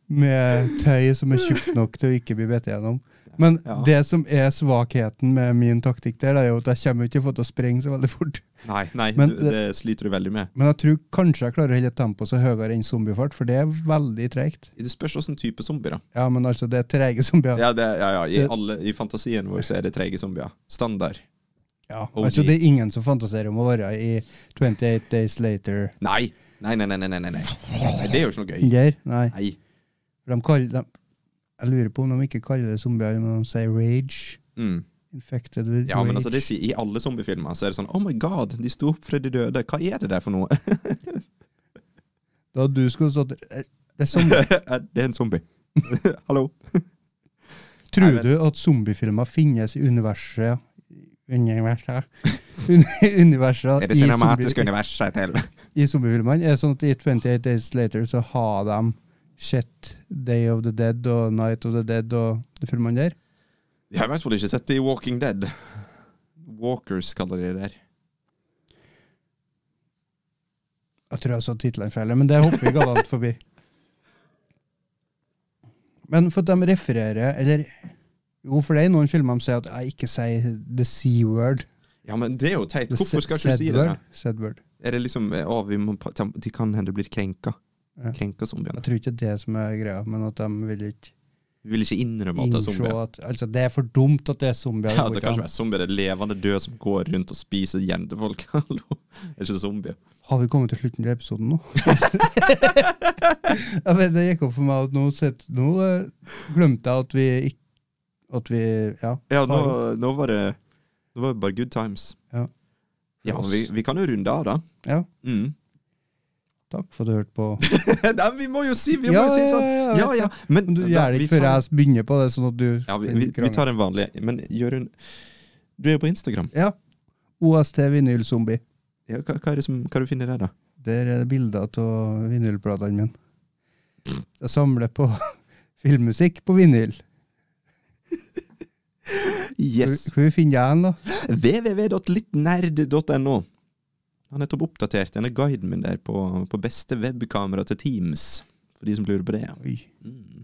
Med tøy som er tjukt nok til å ikke bli bitt gjennom. Men Ja. det som er svakheten med min taktikk der, det er jo at jeg kommer ikke til å få til å sprenge så veldig fort. Nei, nei Men du, det sliter du veldig med. Men jeg tror kanskje jeg klarer å holde et tempo så høyere enn zombiefart, for det er veldig tregt. Det spørs hvilken type zombier. da. Ja, men altså, det er trege zombier. Ja, det, ja, ja. I, alle, I fantasien vår så er det trege zombier. Standard. Ja, OG. altså Det er ingen som fantaserer om å være i 28 Days Later. Nei, nei, nei, nei, nei, nei. nei. Det er jo ikke noe gøy. Der, Nei. Nei. De kaller, de, jeg lurer på om de ikke kaller det zombier, men de sier rage. Mm. Infected with Ja, men altså, det I alle zombiefilmer så er det sånn Oh my god, de sto opp fra de døde. Hva er det der for noe? Da du skulle stått eh, Det er zombie. det er en zombie. Hallo? Tror du at zombiefilmer finnes i universet Universet Un- Universet Er det cinematiske universet til? i zombiefilmene? Er det sånn at i 28 Days Later så har de sett Day of the Dead og Night of the Dead og de filmene der? Jeg har i hvert fall ikke sett det i Walking Dead. Walkers kaller de det der. Jeg tror jeg sa titlene feil, men det hopper vi galant forbi. Men for at de refererer Eller jo, for det er noen filmer de sier at jeg ikke sier the C-word. Ja, men det er jo teit. Hvorfor skal du ikke si det? Er det liksom Å, vi må De kan hende blir krenka. Ja. Krenka zombiene. Jeg tror ikke det er det som er greia, men at de vil ikke Vi vil ikke innrømme at det er zombier. at altså, det er for dumt at det er zombier. Ja, det kan an. ikke være zombier. Det er levende døde som går rundt og spiser jentefolk. Hallo. Det er ikke zombier. Har vi kommet til slutten av episoden nå? ja, men det gikk opp for meg at nå, sett, nå eh, glemte jeg at vi ikke At vi Ja. Ja, nå, nå var det Nå var det bare good times. Ja. Ja, vi, vi kan jo runde av, da. ja. Mm. Takk for at du hørte på. Nei, vi må jo si vi må jo si sånn! ja, Ja, ja. Men, Men du gjør det ikke før tar- jeg begynner på det, sånn at du Ja, vi, vi, vi tar en vanlig Men Jørund, du er jo på Instagram. Ja. OST Vinylzombie. Ja, hva, hva er det som, hva det du finner der, da? Der er det bilder av vinylplatene mine. Jeg samler på filmmusikk på vinyl. Yes! Hvor finner jeg den, da? www.littnerd.no. Han er nettopp oppdatert denne guiden min der på, på beste webkamera til Teams. For de som lurer på det. Oi. Mm.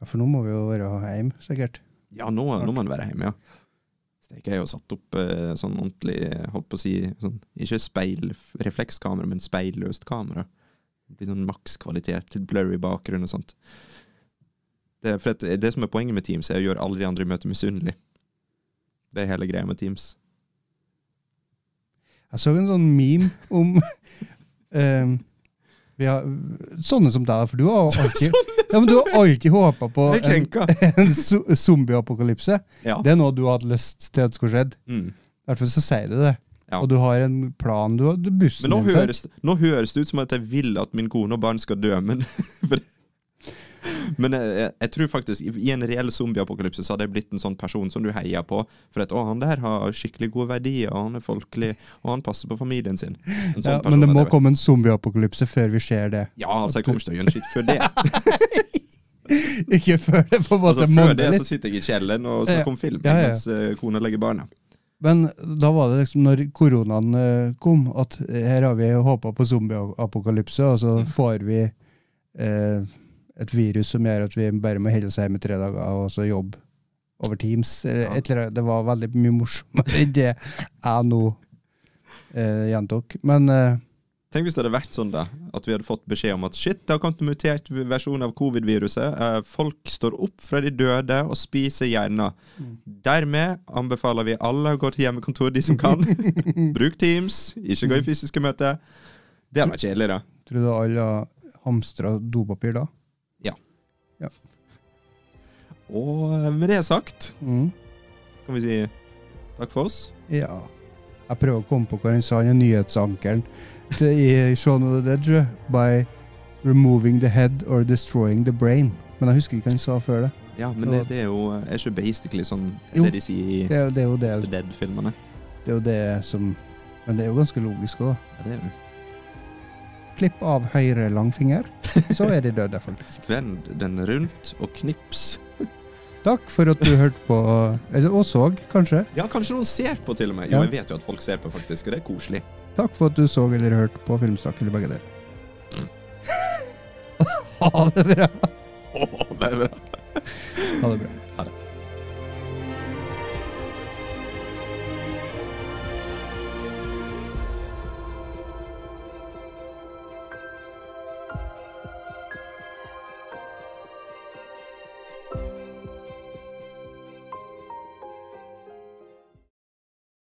Ja, For nå må vi jo være hjemme, sikkert. Ja, nå, nå må en være hjemme, ja. Steike er jo satt opp eh, sånn ordentlig, holdt på å si, sånn, ikke speilreflekskamera, men speilløst kamera. Det blir sånn makskvalitet, litt blurry bakgrunn og sånt. Det, for at det som er poenget med Teams, er å gjøre alle de andre i møtet misunnelige. Det er hele greia med Teams. Jeg så en sånn meme om um, har, Sånne som deg, for du har alltid, ja, du har alltid håpa på en, en zombieapokalypse. Ja. Det er noe du hatt lyst til at skulle skjedd. Mm. I hvert fall så sier du det. Ja. Og du har en plan. Du har du bussen Men nå høres, nå høres det ut som at jeg vil at min kone og barn skal dø, men for, Men jeg, jeg, tror faktisk i en reell zombieapokalypse så hadde jeg blitt en sånn person som du heier på. For at 'Å, han der har skikkelig gode verdier, og han er folkelig, og han passer på familien sin'. Sånn Ja, men det må komme en zombieapokalypse før vi ser det. Ja, altså, jeg kommer ikke til å gjøre en skitt før det. Ikke før det på en måte Altså, før det det så sitter jeg i kjelleren og snakker om film Ja, ja. mens uh, kona legger barna. Men da var det liksom når koronaen eh, kom, at her har vi håpa på zombieapokalypse, og så Mm. får vi eh, et virus som gjør at vi bare må holde oss hjemme i tre dager og så jobbe over Teams. Eh, Ja. et. Det var veldig mye morsommere enn det jeg nå eh, gjentok. Men eh, Tenk hvis det hadde vært sånn da at vi hadde fått beskjed om at shit, det har kommet en mutert versjon av covid-viruset. Eh, folk står opp fra de døde og spiser hjerner. Dermed anbefaler vi alle å gå til hjemmekontor, de som kan. Bruk Teams, ikke gå i fysiske møter. Det hadde vært kjedelig, da. tror du alle hamstra dopapir da? Og eh, med det sagt Mm. kan vi si takk for oss. Ja. Jeg prøver å komme på hva han sa, han er nyhetsankeren i Shaun of the Dead. By removing the head or destroying the brain. Men jeg husker ikke hva han sa før det. Ja, men det, det er jo er ikke basically sånn Jo, det de sier i Det er, det er det, Dead-filmene. det er jo det som Men det er jo ganske logisk òg, da. Ja, det er jo. Klipp av høyre langfinger, så er de døde, faktisk. Vend den rundt og knips. Takk for at du hørte på, eller og så, kanskje. Ja, kanskje noen ser på til og med. Jo, jeg vet jo at folk ser på, faktisk, og det er koselig. Takk for at du så eller hørte på Filmstakk, eller begge deler. Ha det bra. Ha det bra. Ha det bra.